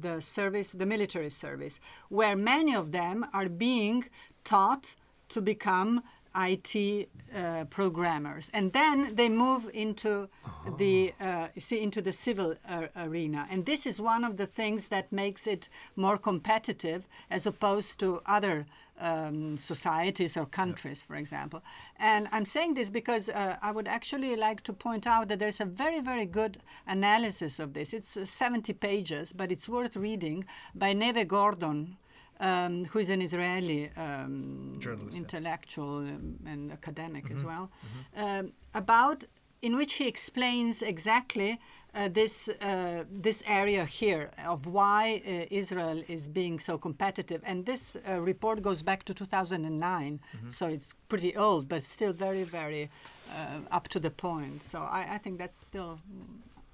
the service, the military service, where many of them are being taught to become IT uh, programmers, and then they move into the uh, you see into the civil uh, arena, and this is one of the things that makes it more competitive as opposed to other um, societies or countries, for example. And I'm saying this because uh, I would actually like to point out that there's a very, very good analysis of this. It's uh, 70 pages, but it's worth reading by Neve Gordon. Um, who is an Israeli um, intellectual um, and academic as well, um, about in which he explains exactly uh, this uh, this area here of why uh, Israel is being so competitive. And this uh, report goes back to 2009, so it's pretty old, but still very, very uh, up to the point. So I, I think that's still.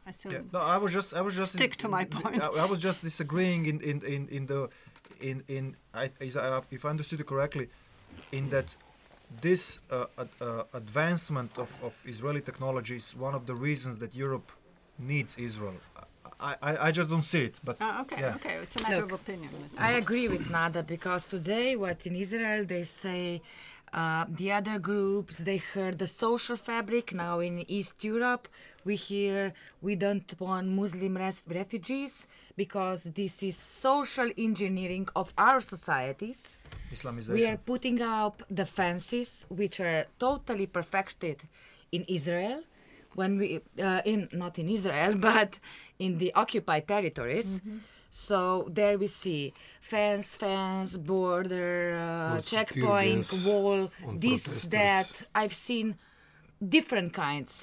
I still. Yeah. No, I was just I was just Stick to my point. I, I was just disagreeing in in in, in the in in I, is I- if I understood it correctly, in that this uh, ad, uh, advancement of, of Israeli technology is one of the reasons that Europe needs Israel. I, I, I just don't see it, but Ah, okay, yeah. okay, it's a matter Look, of opinion. let's I agree with Nada because today, what in Israel they say, uh, the other groups they heard the social fabric. Now in East Europe, we hear we don't want Muslim res- refugees because this is social engineering of our societies. Islamization. We are putting up the fences which are totally perfected in Israel. when we uh, in not in Israel but in the occupied territories. So there we see fence, fence, border, uh, checkpoint, wall, this, protesters. that. I've seen different kinds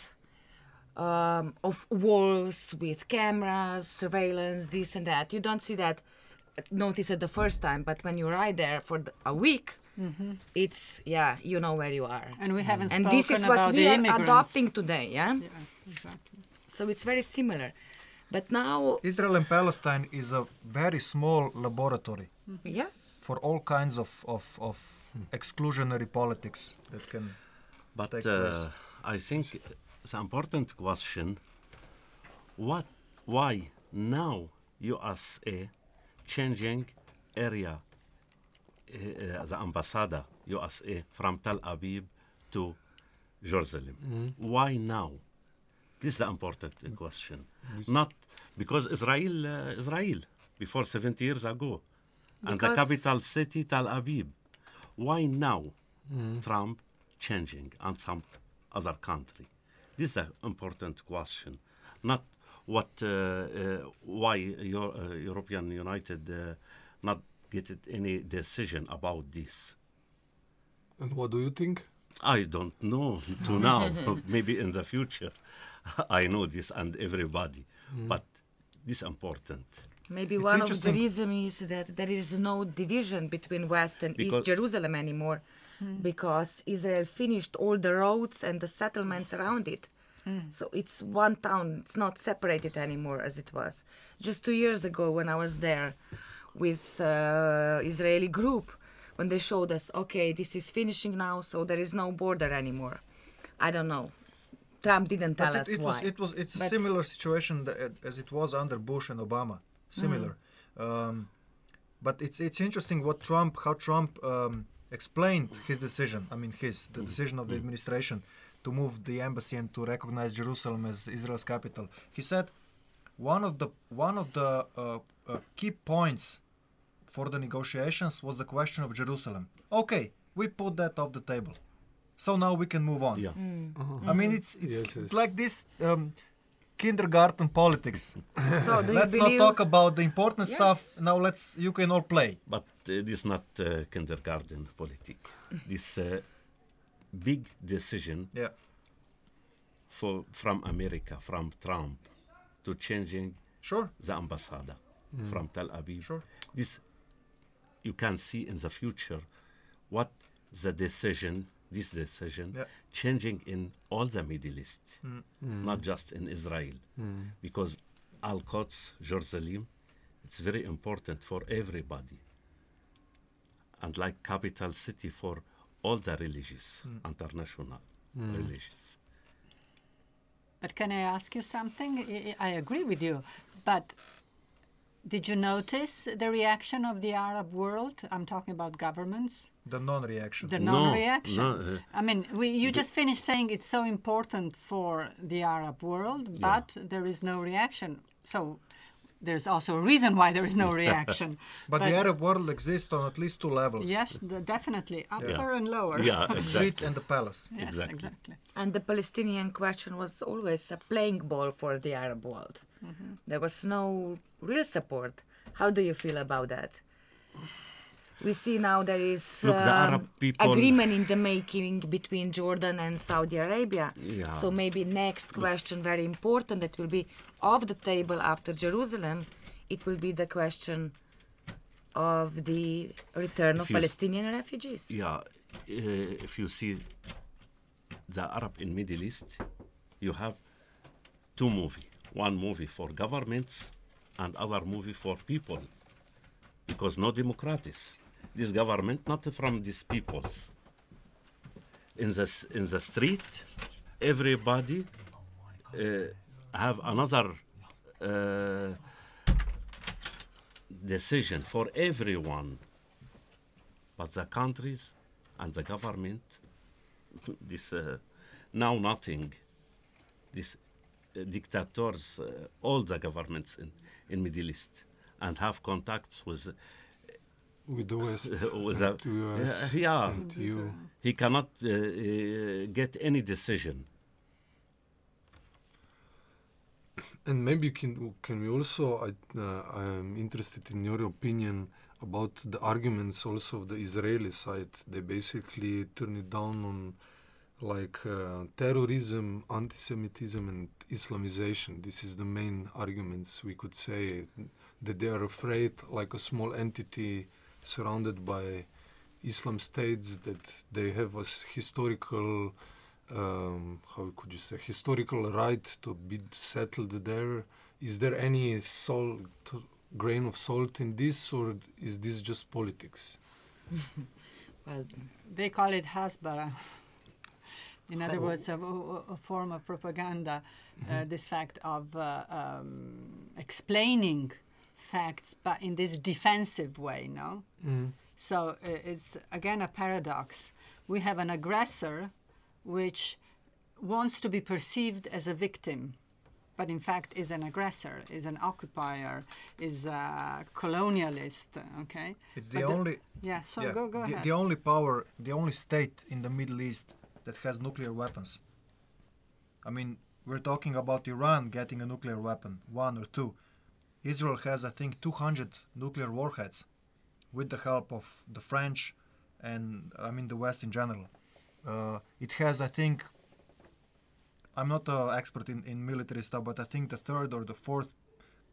um, of walls with cameras, surveillance, this and that. You don't see that, notice it the first time, but when you ride there for the, a week, it's yeah, you know where you are. And we haven't And this is what we are immigrants. adopting today, yeah? Yeah, exactly. So it's very similar. But now, Israel and Palestine is a very small laboratory yes, for all kinds of, of, of exclusionary politics that can. But take uh, place. I think it's an important question. What, why now USA changing area, uh, uh, the ambassador USA from Tel Aviv to Jerusalem? Why now? This is the important uh, question. Not because Israel, uh, Israel, before 70 years ago, and the capital city Tel Aviv. Why now Trump changing and some other country? This is an important question. Not what, uh, uh, why your, uh, European United uh, not get any decision about this. And what do you think? I don't know to now. Maybe in the future, I know this and everybody, but this important. maybe It's one of the interesting- reasons is that there is no division between West and East Jerusalem anymore, because Israel finished all the roads and the settlements around it. So it's one town. It's not separated anymore as it was. Just two years ago, when I was there with uh, Israeli group, when they showed us, okay, this is finishing now, so there is no border anymore. I don't know. Trump didn't tell But us it, it why. was it was it's a similar situation that, as it was under Bush and Obama. Similar, um, but it's it's interesting what Trump how Trump um, explained his decision. I mean his the decision of the administration to move the embassy and to recognize Jerusalem as Israel's capital. He said one of the one of the uh, uh, key points for the negotiations was the question of Jerusalem. Okay, we put that off the table. So now we can move on. Yeah. I mean, it's it's Yes, yes. like this um, kindergarten politics. so do you let's believe? not talk about the important Yes. stuff. Now let's you can all play. But uh, this is not uh, kindergarten politics. this uh, big decision Yeah. for from America, from Trump, to changing Sure. the ambassador from Tel Aviv. Sure. This you can see in the future what the decision, this decision, Yeah. changing in all the Middle East, mm. not just in Israel, mm. because Al Quds, Jerusalem, it's very important for everybody, and like capital city for all the religious, mm. international religious. But can I ask you something? I- I I agree with you, but did you notice the reaction of the Arab world? I'm talking about governments. The non-reaction. The non-reaction. no, uh, I mean, we, you just finished saying it's so important for the Arab world, but there is no reaction. So there's also a reason why there is no reaction. but, the Arab world exists on at least two levels. Yes, the, definitely upper Yeah. and lower. Yeah, The exactly. street and the palace. yes, exactly. exactly. And the Palestinian question was always a playing ball for the Arab world. There was no real support. How do you feel about that? We see now there is Look, um, people- agreement in the making between Jordan and Saudi Arabia. Yeah. So maybe next question, very important, that will be off the table after Jerusalem. It will be the question of the return of If s- Palestinian refugees. Yeah, uh, if you see the Arab in Middle East, you have two movie. One movie for governments and other movie for people. Because no democracies. This government not from these peoples. In the, in the street, everybody uh, have another uh, decision for everyone but the countries and the government this uh, now nothing uh, dictators uh, all the governments in, in middle east and have contacts with With the West. with the US. yeah, yeah. You. he cannot uh, uh, get any decision And maybe can can we also? I, uh, I'm interested in your opinion about the arguments also of the Israeli side. They basically turn it down on like uh, terrorism, anti-Semitism, and Islamization. This is the main arguments we could say that they are afraid, like a small entity surrounded by Islam states, that they have a historical, um, how could you say, historical right to be settled there. Is there any salt, grain of salt in this, or is this just politics? Well, They call it hasbara. In other words, a, a- form of propaganda. Uh, this fact of uh, um, explaining facts, but in this defensive way. No. So uh, it's again a paradox. We have an aggressor which wants to be perceived as a victim, but in fact is an aggressor, is an occupier, is a colonialist. Okay. It's the But the- only Yeah. So yeah, go go the, ahead. the only power, the only state in the Middle East that has nuclear weapons. I mean, we're talking about Iran getting a nuclear weapon, one or two. Israel has, I think, 200 nuclear warheads with the help of the French and, I mean, the West in general. Uh, it has, I think, I'm not an expert in, in military stuff, but I think the third or the fourth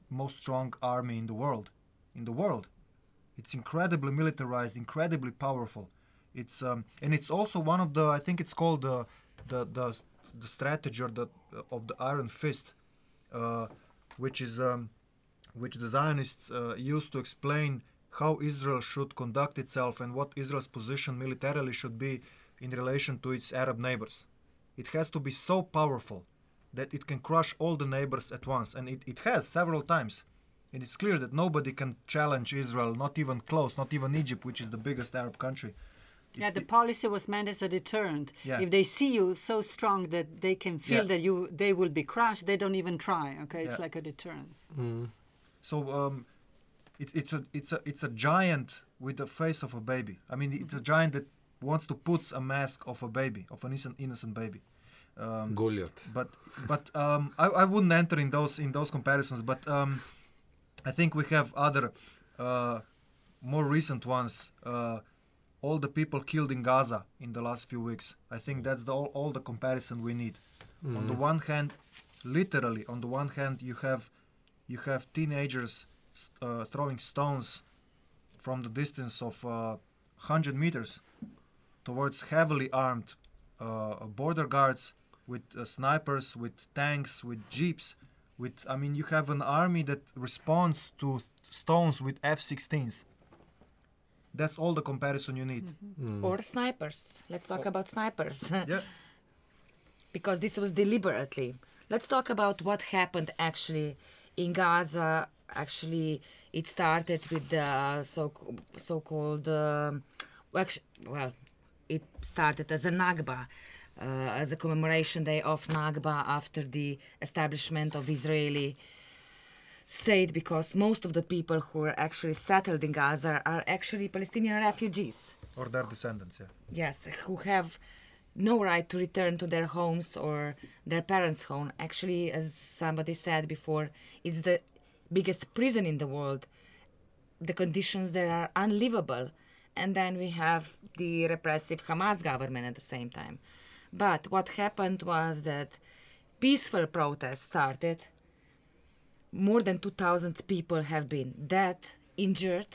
most strong army in the world. In the world. It's incredibly militarized, incredibly powerful. It's um, and it's also one of the I think it's called the the the, the strategy or the of the Iron Fist, uh, which is um, which the Zionists uh, used to explain how Israel should conduct itself and what Israel's position militarily should be in relation to its Arab neighbors. It has to be so powerful that it can crush all the neighbors at once, and it, it has several times. And it's clear that nobody can challenge Israel, not even close, not even Egypt, which is the biggest Arab country. Yeah, the policy was meant as a deterrent. Yeah. If they see you so strong that they can feel Yeah. that you they will be crushed, they don't even try. Okay, it's Yeah. like a deterrent. So um, it, it's a it's a it's a giant with the face of a baby. I mean, it's a giant that wants to put a mask of a baby, of an innocent, innocent baby. Um, Goliath. but but um, I, I wouldn't enter in those in those comparisons. But um, I think we have other uh, more recent ones. Uh, all the people killed in Gaza in the last few weeks. I think that's the, all, all the comparison we need. On the one hand, literally, on the one hand, you have you have teenagers uh, throwing stones from the distance of uh, 100 meters towards heavily armed uh, border guards with uh, snipers, with tanks, with jeeps. With I mean, you have an army that responds to th- stones with F-16s. That's all the comparison you need. Or snipers. Let's talk about snipers. Yeah, because this was deliberately. Let's talk about what happened actually in Gaza. Actually, it started with the so so-called um, well, well, it started as a Nakba, uh, as a commemoration day of Nakba after the establishment of Israeli state, because most of the people who are actually settled in Gaza are actually Palestinian refugees. or their descendants. Yeah. Yes, who have no right to return to their homes or their parents' home. Actually, as somebody said before, it's the biggest prison in the world. The conditions there are unlivable. And then we have the repressive Hamas government at the same time. But what happened was that peaceful protests started. More than 2,000 people have been dead, injured,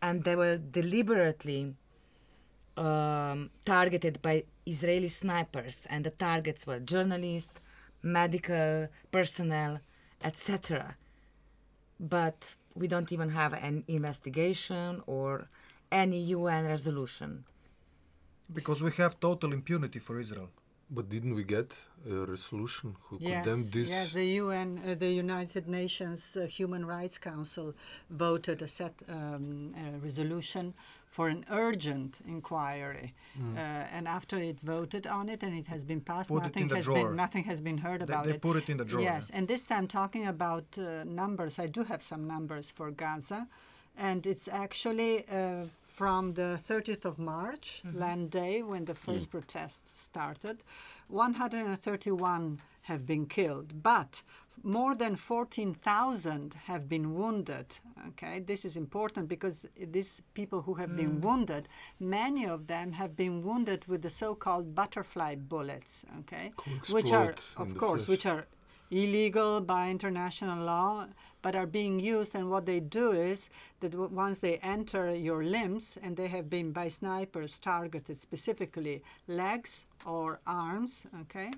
and they were deliberately um, targeted by Israeli snipers, and the targets were journalists, medical personnel, etc. But we don't even have an investigation or any UN resolution. Because we have total impunity for Israel. But didn't we get a resolution who Yes, condemned this? yes. The UN, uh, the United Nations uh, Human Rights Council, voted a set um, a resolution for an urgent inquiry, uh, and after it voted on it and it has been passed, Put nothing has drawer. been nothing has been heard They, about they it. put it in the drawer. Yes, and this time talking about uh, numbers, I do have some numbers for Gaza, and it's actually uh, from the 30th of March, Land Day, when the first protests started. 131 have been killed, but more than 14,000 have been wounded. Okay, this is important because these people who have been wounded, many of them have been wounded with the so-called butterfly bullets. Okay, which are, of course, flesh. which are illegal by international law, but are being used. And what they do is that once they enter your limbs, and they have been by snipers targeted specifically legs or arms, okay,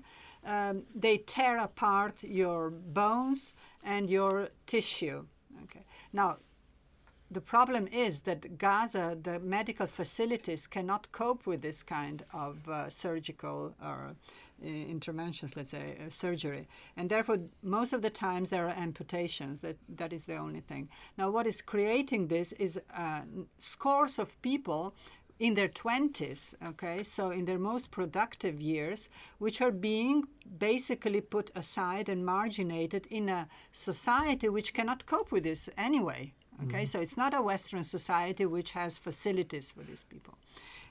um, they tear apart your bones and your tissue. Okay. Now, the problem is that Gaza, the medical facilities cannot cope with this kind of uh, surgical or uh, interventions, let's say, uh, surgery. And therefore, most of the times there are amputations. That, that is the only thing. Now, what is creating this is uh, scores of people in their 20s, okay, so in their most productive years, which are being basically put aside and marginated in a society which cannot cope with this anyway. Okay, so it's not a Western society which has facilities for these people.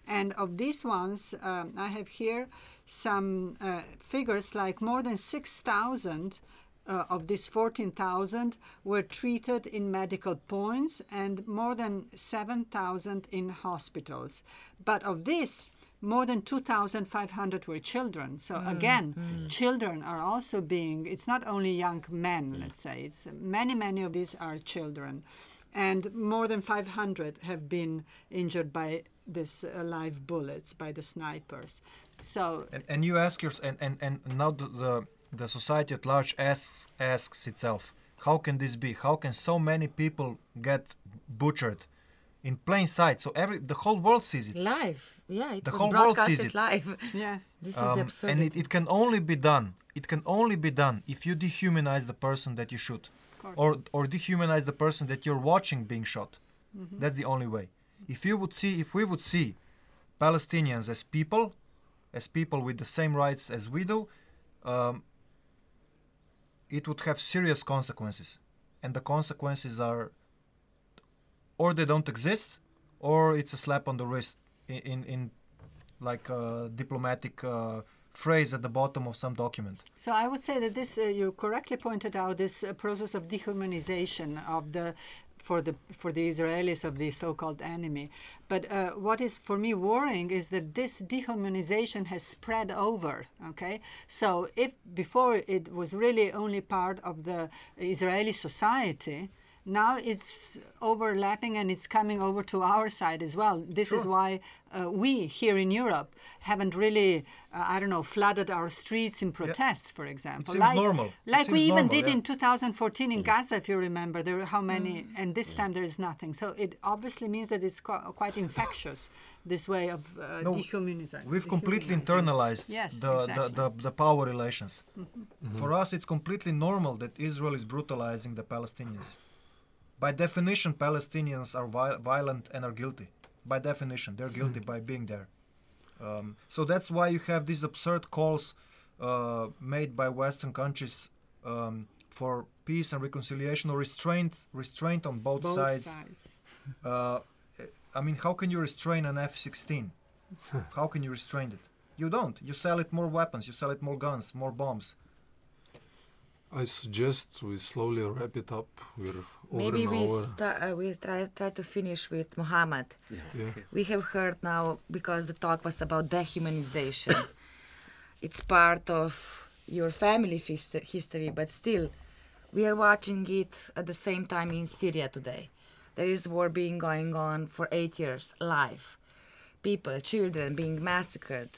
And of these ones, um, I have here some uh, figures like more than 6,000 uh, of these 14,000 were treated in medical points and more than 7,000 in hospitals. But of this, more than 2,500 were children. So again, children are also being, it's not only young men, let's say, it's many, many of these are children. And more than 500 have been injured by this uh, live bullets, by the snipers. So And, and you ask yourself, and, and, and now the, the the society at large asks asks itself, how can this be? How can so many people get butchered in plain sight? So every the whole world sees it. Live. Yeah, it The was whole world sees broadcasted it. live. yeah, This is the Um, absurdity. and it, it can only be done. It can only be done if you dehumanize the person that you shoot, or or dehumanize the person that you're watching being shot. That's the only way. If you would see, if we would see Palestinians as people, as people with the same rights as we do, um, it would have serious consequences, and the consequences are, or they don't exist, or it's a slap on the wrist in in, in like a diplomatic uh, phrase at the bottom of some document. So I would say that this, uh, you correctly pointed out, this uh, process of dehumanization of the for the for the Israelis of the so-called enemy. But uh, what is for me worrying is that this dehumanization has spread over. Okay, so if before it was really only part of the Israeli society. Now it's overlapping and it's coming over to our side as well. This is why uh, we here in Europe haven't really, uh, I don't know, flooded our streets in protests, for example. seems like, normal. Like we even normal, did yeah. in 2014 in Gaza, if you remember. There were how many, and this time there is nothing. So it obviously means that it's qu- quite infectious, this way of uh, No, dehumanizing. We've completely dehumanizing. internalized Yes, the, exactly. the, the, the power relations. For us, it's completely normal that Israel is brutalizing the Palestinians. By definition, Palestinians are vi- violent and are guilty. By definition, they're guilty by being there. Um, so that's why you have these absurd calls uh, made by Western countries um, for peace and reconciliation or restraint, restraint on both, Both sides. sides. Uh, I mean, how can you restrain an F-16? how can you restrain it? You don't. You sell it more weapons. You sell it more guns, more bombs. I suggest we slowly wrap it up. We're over Maybe we, hour. sta- uh, we try, try to finish with Muhammad. Yeah. We have heard now, because the talk was about dehumanization, it's part of your family his- history, but still, we are watching it at the same time in Syria today. There is war being going on for eight years, live. People, children being massacred,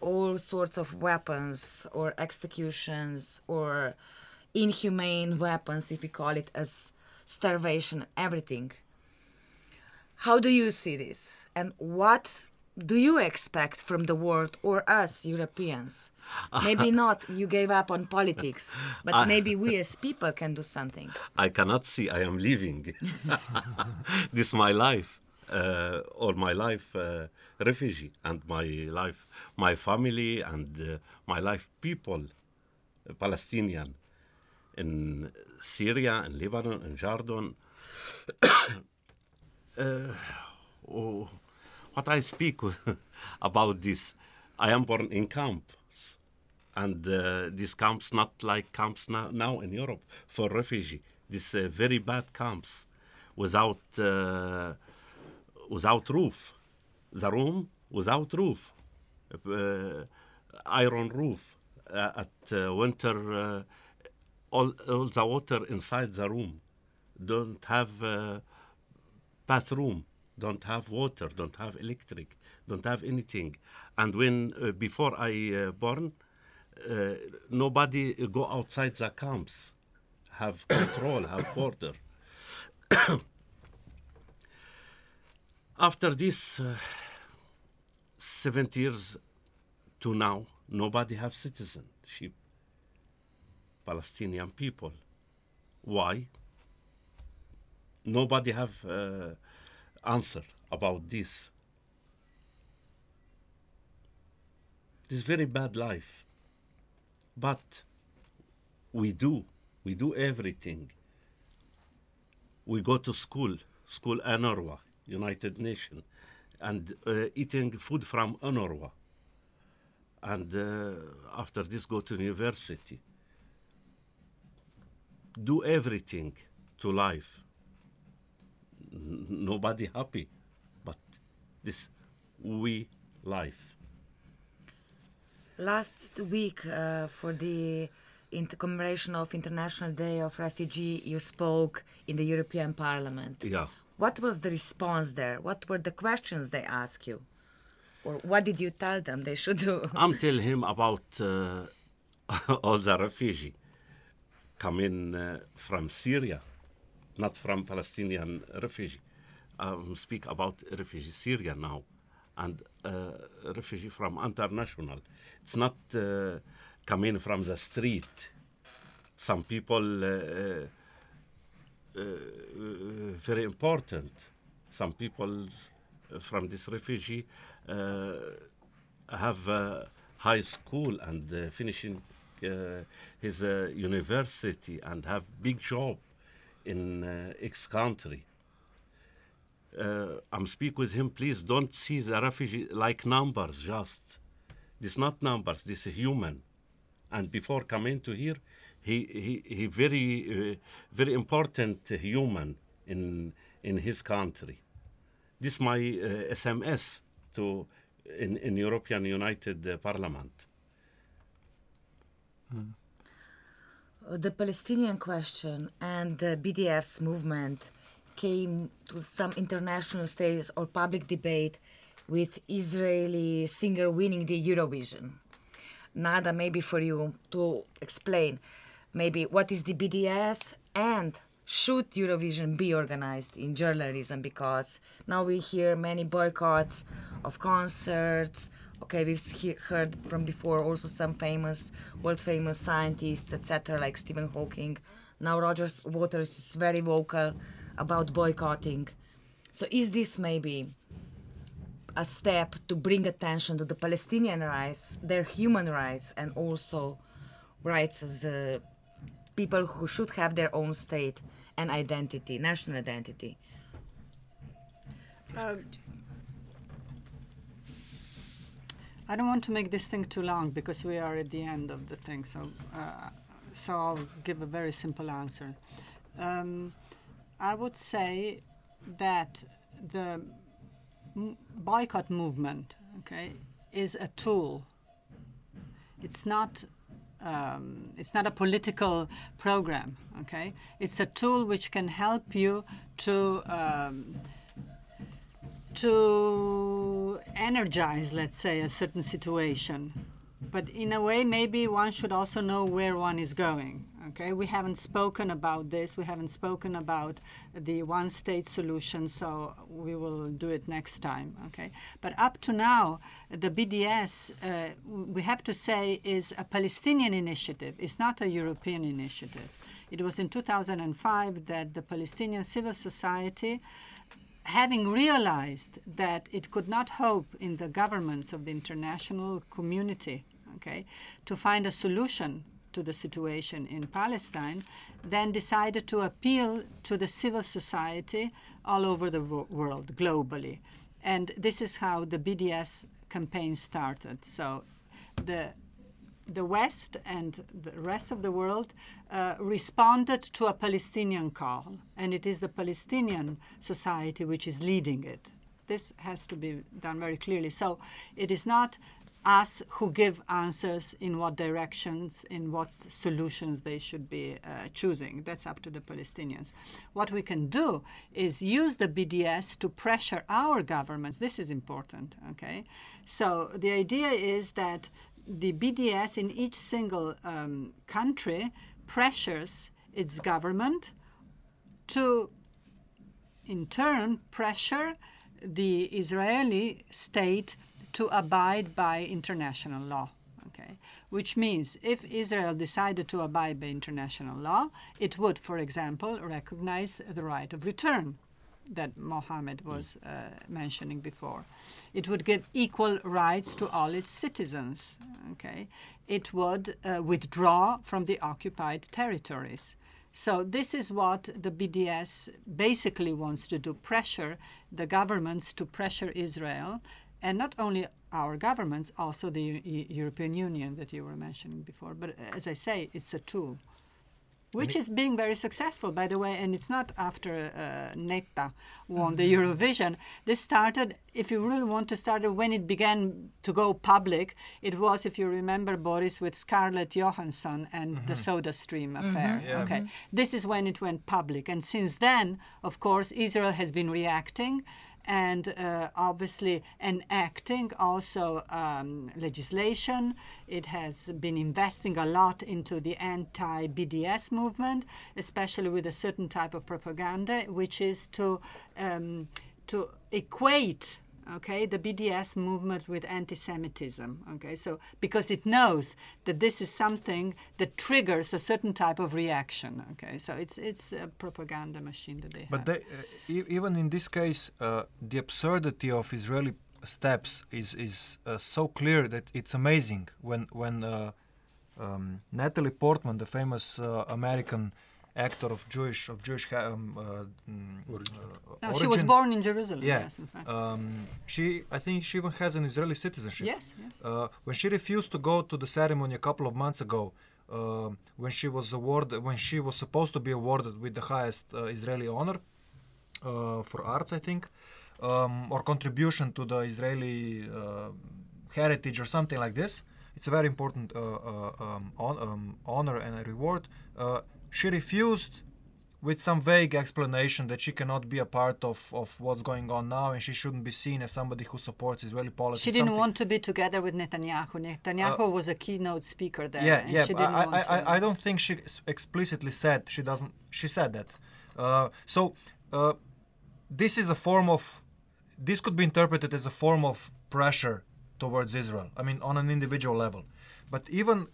all sorts of weapons or executions or inhumane weapons, if we call it as starvation, everything. How do you see this? And what do you expect from the world or us Europeans? Maybe not you gave up on politics, but maybe we as people can do something. I cannot see I am living. this is my life, uh, all my life uh, refugee, and my life, my family, and uh, my life people, Palestinian, in Syria, in Lebanon, in Jordan. uh, oh, what I speak about this, I am born in camps. and uh, these camps not like camps now, now in Europe for refugee. These uh, very bad camps without uh, without roof. The room without roof, uh, iron roof. Uh, at uh, winter, all, all the water inside the room. Don't have bathroom. Don't have water. Don't have electric. Don't have anything. And when uh, before I uh, born, uh, nobody go outside the camps. Have control. have border. After this, uh, 70 years to now, nobody have citizenship. Palestinian people. Why? Nobody have uh, answer about this. This very bad life. But we do. We do everything. We go to school, school UNRWA, United Nations, and uh, eating food from UNRWA. And uh, after this, go to university. Do everything to life. N- nobody happy, but this we life. Last week, uh, for the in commemoration of International Day of Refugee, you spoke in the European Parliament. Yeah. What was the response there? What were the questions they asked you? Or what did you tell them they should do? I'm telling him about uh, all the refugee coming uh, from Syria, not from Palestinian refugee. Um, speak about refugee Syria now, and uh, refugee from international. It's not uh, coming from the street. Some people uh, uh, uh, very important. Some people from this refugee have high school and finishing his uh, university and have big job in uh, X country. Uh, I'm speak with him. Please don't see the refugee like numbers. Just this not numbers. This is human. And before coming to here, he he, he very uh, very important human in in his country. This my uh, SMS to in, in European United uh, Parliament. Uh, the Palestinian question and the BDS movement came to some international stage or public debate with Israeli singer winning the Eurovision. Nada, maybe for you to explain, maybe what is the BDS and should Eurovision be organized in Jerusalem? Because now we hear many boycotts of concerts. Okay, we've he- heard from before also some famous, world famous scientists, etc., like Stephen Hawking. Now Rogers Waters is very vocal about boycotting. So is this maybe a step to bring attention to the Palestinian rights, their human rights, and also rights as uh, people who should have their own state and identity, national identity? I don't want to make this thing too long because we are at the end of the thing. So, uh, so I'll give a very simple answer. Um, I would say that the boycott movement, okay, is a tool. It's not. Um, it's not a political program. Okay, it's a tool which can help you to. Um, to energize, let's say, a certain situation. But in a way, maybe one should also know where one is going. Okay, we haven't spoken about this. We haven't spoken about the one-state solution, so we will do it next time. Okay, but up to now, the BDS, uh, we have to say, is a Palestinian initiative. It's not a European initiative. It was in 2005 that the Palestinian civil society having realized that it could not hope in the governments of the international community okay, to find a solution to the situation in Palestine, then decided to appeal to the civil society all over the wo- world, globally. And this is how the BDS campaign started. So the the West and the rest of the world uh, responded to a Palestinian call, and it is the Palestinian society which is leading it. This has to be done very clearly. So it is not us who give answers in what directions, in what solutions they should be uh, choosing. That's up to the Palestinians. What we can do is use the BDS to pressure our governments. This is important, okay? So the idea is that the BDS in each single um, country pressures its government to, in turn, pressure the Israeli state to abide by international law. Okay, which means if Israel decided to abide by international law, it would, for example, recognize the right of return that Mohammed was uh, mentioning before. It would give equal rights to all its citizens. Okay, it would uh, withdraw from the occupied territories. So this is what the BDS basically wants to do: pressure the governments to pressure Israel, and not only our governments, also the U- European Union that you were mentioning before. But uh, as I say, it's a tool which is being very successful, by the way. And it's not after uh, Netta won the mm-hmm. Eurovision. This started, if you really want to start it, when it began to go public, it was, if you remember, Boris, with Scarlett Johansson and the mm-hmm. SodaStream mm-hmm. affair. Yeah. Okay, this is when it went public, and since then, of course, Israel has been reacting and uh, obviously enacting also um, legislation. It has been investing a lot into the anti BDS movement, especially with a certain type of propaganda, which is to, um, to equate okay the bds movement with anti-semitism okay so because it knows that this is something that triggers a certain type of reaction okay so it's it's a propaganda machine that they have. But have they, uh, even in this case, uh, the absurdity of Israeli steps is is uh, so clear that it's amazing. When when uh, um, Natalie Portman, the famous uh, American actor of Jewish of Jewish ha- um, uh, mm, Origin. uh, no, she was born in jerusalem Yeah. yes in fact Um, she, I think, she even has an Israeli citizenship. yes yes Uh, when she refused to go to the ceremony a couple of months ago, uh, when she was awarded, when she was supposed to be awarded with the highest uh, Israeli honor uh, for arts, I think, um, or contribution to the Israeli uh, heritage or something like this. It's a very important uh, uh, um, hon- um, honor and a reward. Uh, she refused with some vague explanation that she cannot be a part of, of what's going on now and she shouldn't be seen as somebody who supports Israeli politics. she didn't something- want to be together with Netanyahu. Netanyahu was a keynote speaker there. yeah and yeah she didn't I, want I, to. I, I don't think she explicitly said she doesn't she said that uh, so uh, this is a form of this could be interpreted as a form of pressure towards israel i mean on an individual level but even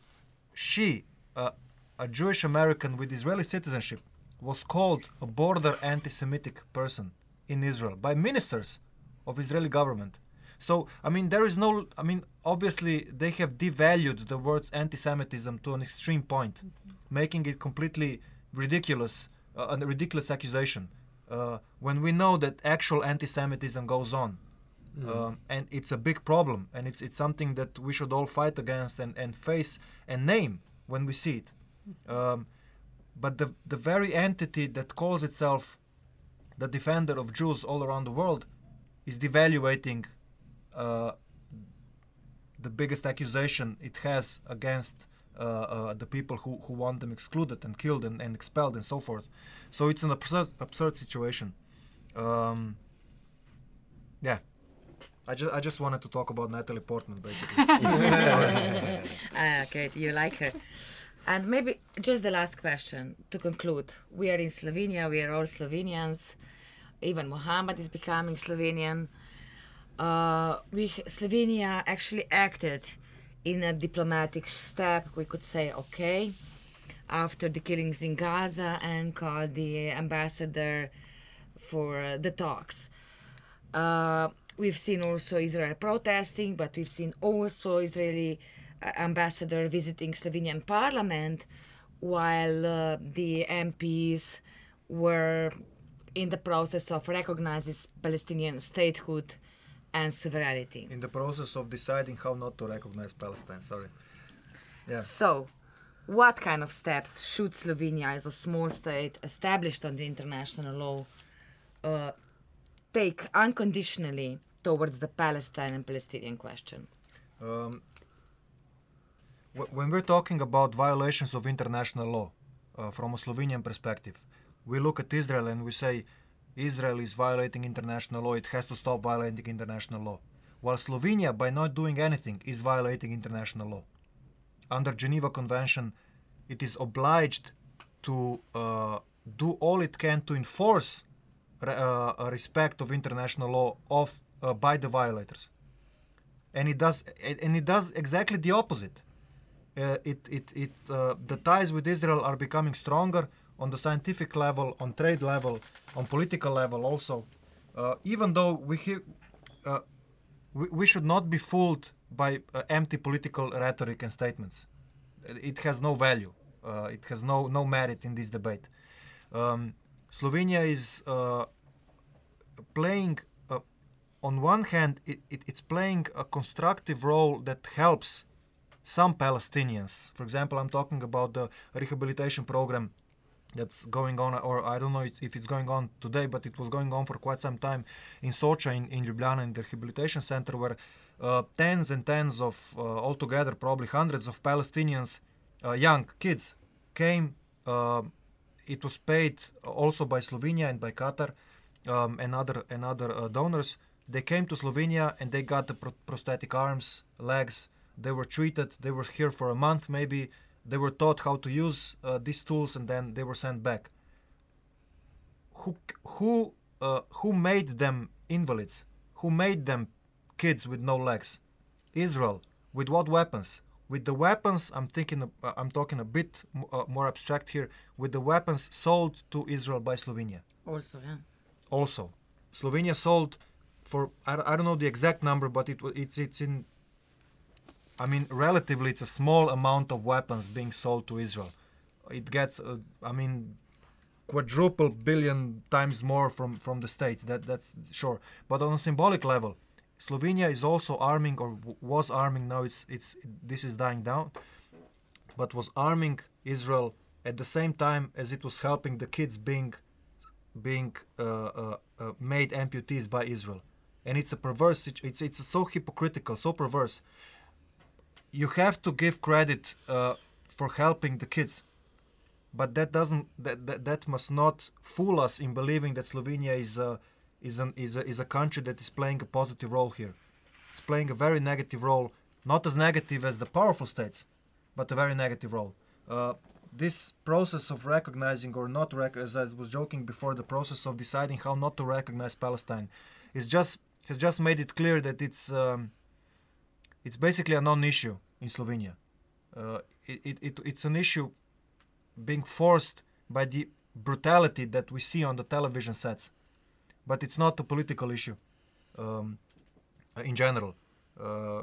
she uh, a jewish american with israeli citizenship was called a border anti-semitic person in israel by ministers of israeli government so, I mean, there is no. I mean, obviously, they have devalued the words anti-Semitism to an extreme point, making it completely ridiculous, uh, a ridiculous accusation. Uh, when we know that actual anti-Semitism goes on, um, and it's a big problem, and it's it's something that we should all fight against and, and face and name when we see it. Um, but the the very entity that calls itself the defender of Jews all around the world is devaluating uh, the biggest accusation it has against uh, uh, the people who, who want them excluded and killed and, and expelled and so forth. So it's an absurd, absurd situation. Um, yeah. I just, I just wanted to talk about Natalie Portman, basically. Ah, okay, you like her. And maybe just the last question to conclude. We are in Slovenia, we are all Slovenians. Even Mohammed is becoming Slovenian. Uh, we, Slovenia actually acted in a diplomatic step, we could say, okay, after the killings in Gaza and called the ambassador for the talks. Uh, we've seen also Israel protesting, but we've seen also Israeli ambassador visiting Slovenian parliament, while uh, the MPs were in the process of recognizing Palestinian statehood and sovereignty. In the process of deciding how not to recognize Palestine, sorry. Yeah. So, what kind of steps should Slovenia, as a small state established on the international law, uh, take unconditionally towards the Palestine and Palestinian question? Um, when we're talking about violations of international law uh, from a Slovenian perspective, we look at Israel and we say Israel is violating international law, it has to stop violating international law. While Slovenia, by not doing anything, is violating international law. Under Geneva Convention, it is obliged to uh, do all it can to enforce re- uh, respect of international law of uh, by the violators and it does and it does exactly the opposite. Uh, it it it uh, the ties with Israel are becoming stronger on the scientific level, on trade level, on political level also. Uh, even though we we, we should not be fooled by empty political rhetoric and statements. It has no value. It has no no merit in this debate. Um, Slovenia is uh, playing uh, on one hand, it, it, it's playing a constructive role that helps some Palestinians. For example, I'm talking about the rehabilitation program that's going on, or I don't know if it's going on today, but it was going on for quite some time in Socha, in, in Ljubljana, in the rehabilitation center, where uh, tens and tens of, uh, altogether, probably hundreds of Palestinians, uh, young kids, came. Uh, it was paid also by Slovenia and by Qatar um, and other, and other uh, donors they came to Slovenia and they got the pro- prosthetic arms, legs. They were treated. They were here for a month, maybe. They were taught how to use uh, these tools, and then they were sent back. Who who uh, who made them invalids? Who made them kids with no legs? Israel. With what weapons? With the weapons, I'm thinking. Uh, I'm talking a bit m- uh, more abstract here. With the weapons sold to Israel by Slovenia Also, yeah. also. Slovenia sold for I, I don't know the exact number, but it it's it's in. I mean, relatively, it's a small amount of weapons being sold to Israel. It gets, uh, I mean, quadruple billion times more from from the states. That that's sure. But on a symbolic level, Slovenia is also arming or w- was arming. Now it's it's this is dying down, but was arming Israel at the same time as it was helping the kids being being uh, uh, uh, made amputees by Israel, and it's a perverse. It's it's so hypocritical, so perverse. You have to give credit uh, for helping the kids, but that doesn't that, that that must not fool us in believing that Slovenia is a is an is a, is a country that is playing a positive role here. It's playing a very negative role, not as negative as the powerful states, but a very negative role. Uh, this process of recognizing or not rec- as I was joking before, the process of deciding how not to recognize Palestine, is just has just made it clear that it's um, it's basically a non-issue in Slovenia. Uh, it, it, it, it's an issue being forced by the brutality that we see on the television sets, but it's not a political issue um, in general. Uh,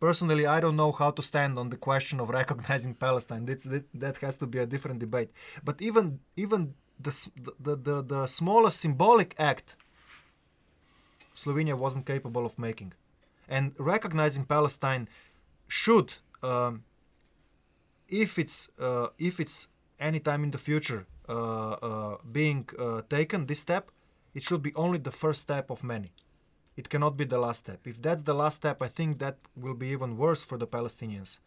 personally, I don't know how to stand on the question of recognizing Palestine. That has to be a different debate. But even even the, the, the, the smallest symbolic act, Slovenia wasn't capable of making. And recognizing Palestine should, um, if it's uh, if it's any time in the future uh, uh, being uh, taken, this step, it should be only the first step of many. It cannot be the last step. If that's the last step, I think that will be even worse for the Palestinians.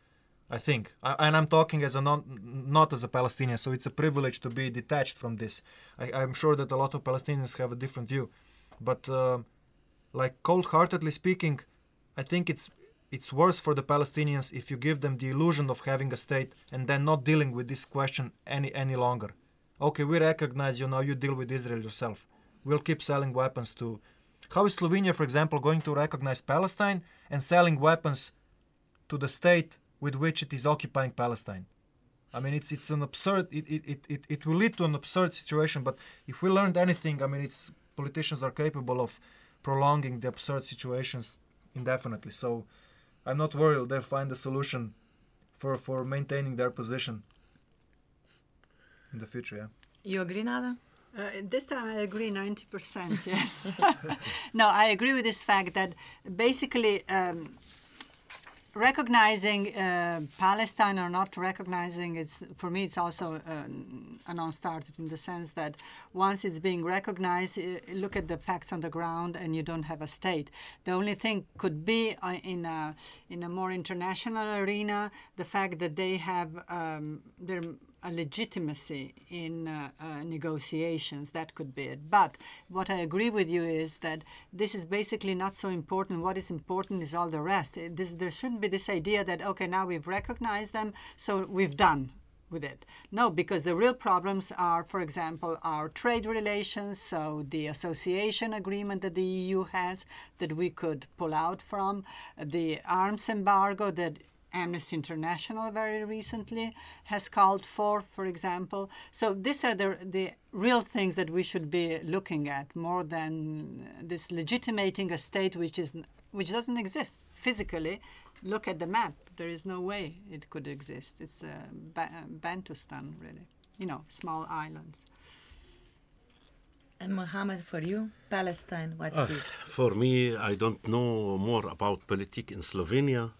I think, I, and I'm talking as a non, not as a Palestinian, so it's a privilege to be detached from this. I, I'm sure that a lot of Palestinians have a different view, but uh, like cold-heartedly speaking, I think it's it's worse for the Palestinians if you give them the illusion of having a state and then not dealing with this question any any longer. Okay, we recognize you now. You deal with Israel yourself. We'll keep selling weapons to. How is Slovenia, for example, going to recognize Palestine and selling weapons to the state with which it is occupying Palestine? I mean, it's it's an absurd. It it, it, it, will lead to an absurd situation. But if we learned anything, I mean, it's politicians are capable of prolonging the absurd situations indefinitely. So I'm not worried they'll find a solution for for maintaining their position in the future. Yeah. You agree, Nada? Uh, this time I agree 90%, yes. no, I agree with this fact that basically um, recognizing uh, Palestine or not recognizing it's for me it's also uh, a non-starter in the sense that once it's being recognized, uh, look at the facts on the ground, and you don't have a state. The only thing could be uh, in a in a more international arena the fact that they have um, their a legitimacy in uh, uh, negotiations. That could be it. But what I agree with you is that this is basically not so important. What is important is all the rest. It- This, there shouldn't be this idea that, okay, now we've recognized them, so we've done with it. No, because the real problems are, for example, our trade relations, so the association agreement that the EU has that we could pull out from, the arms embargo that Amnesty International very recently has called for, for example. So these are the, the real things that we should be looking at more than this legitimating a state which is which doesn't exist physically. Look at the map. There is no way it could exist. It's uh, ba- Bantustan, really. You know, small islands. And Mohammed, for you, Palestine, what Uh, is? for me, I don't know more about politics in Slovenia,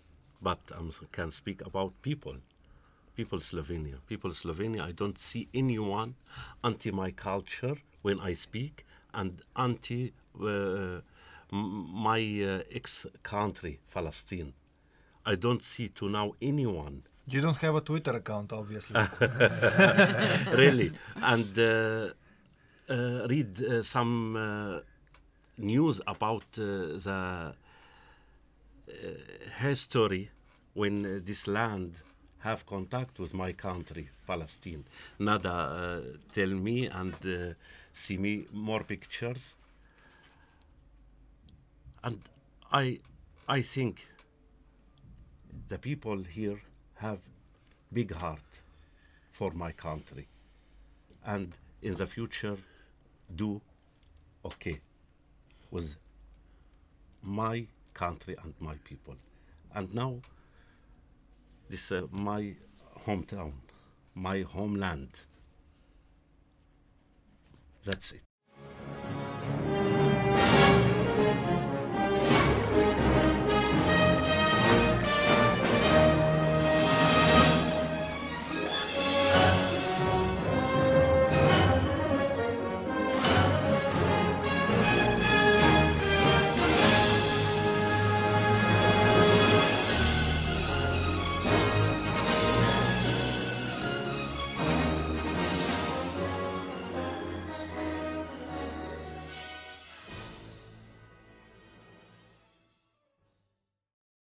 but I can speak about people. People Slovenia. People Slovenia, I don't see anyone anti my culture when I speak and anti uh, my uh, ex country, Palestine. I don't see to now anyone You don't have a Twitter account, obviously. really and uh, uh, read uh, some uh, news about uh, the history when uh, this land have contact with my country palestine. Nada uh, tell me and uh, see me more pictures. And i i think the people here have big heart for my country and in the future do okay with my country and my people. And now this uh, my hometown my homeland. That's it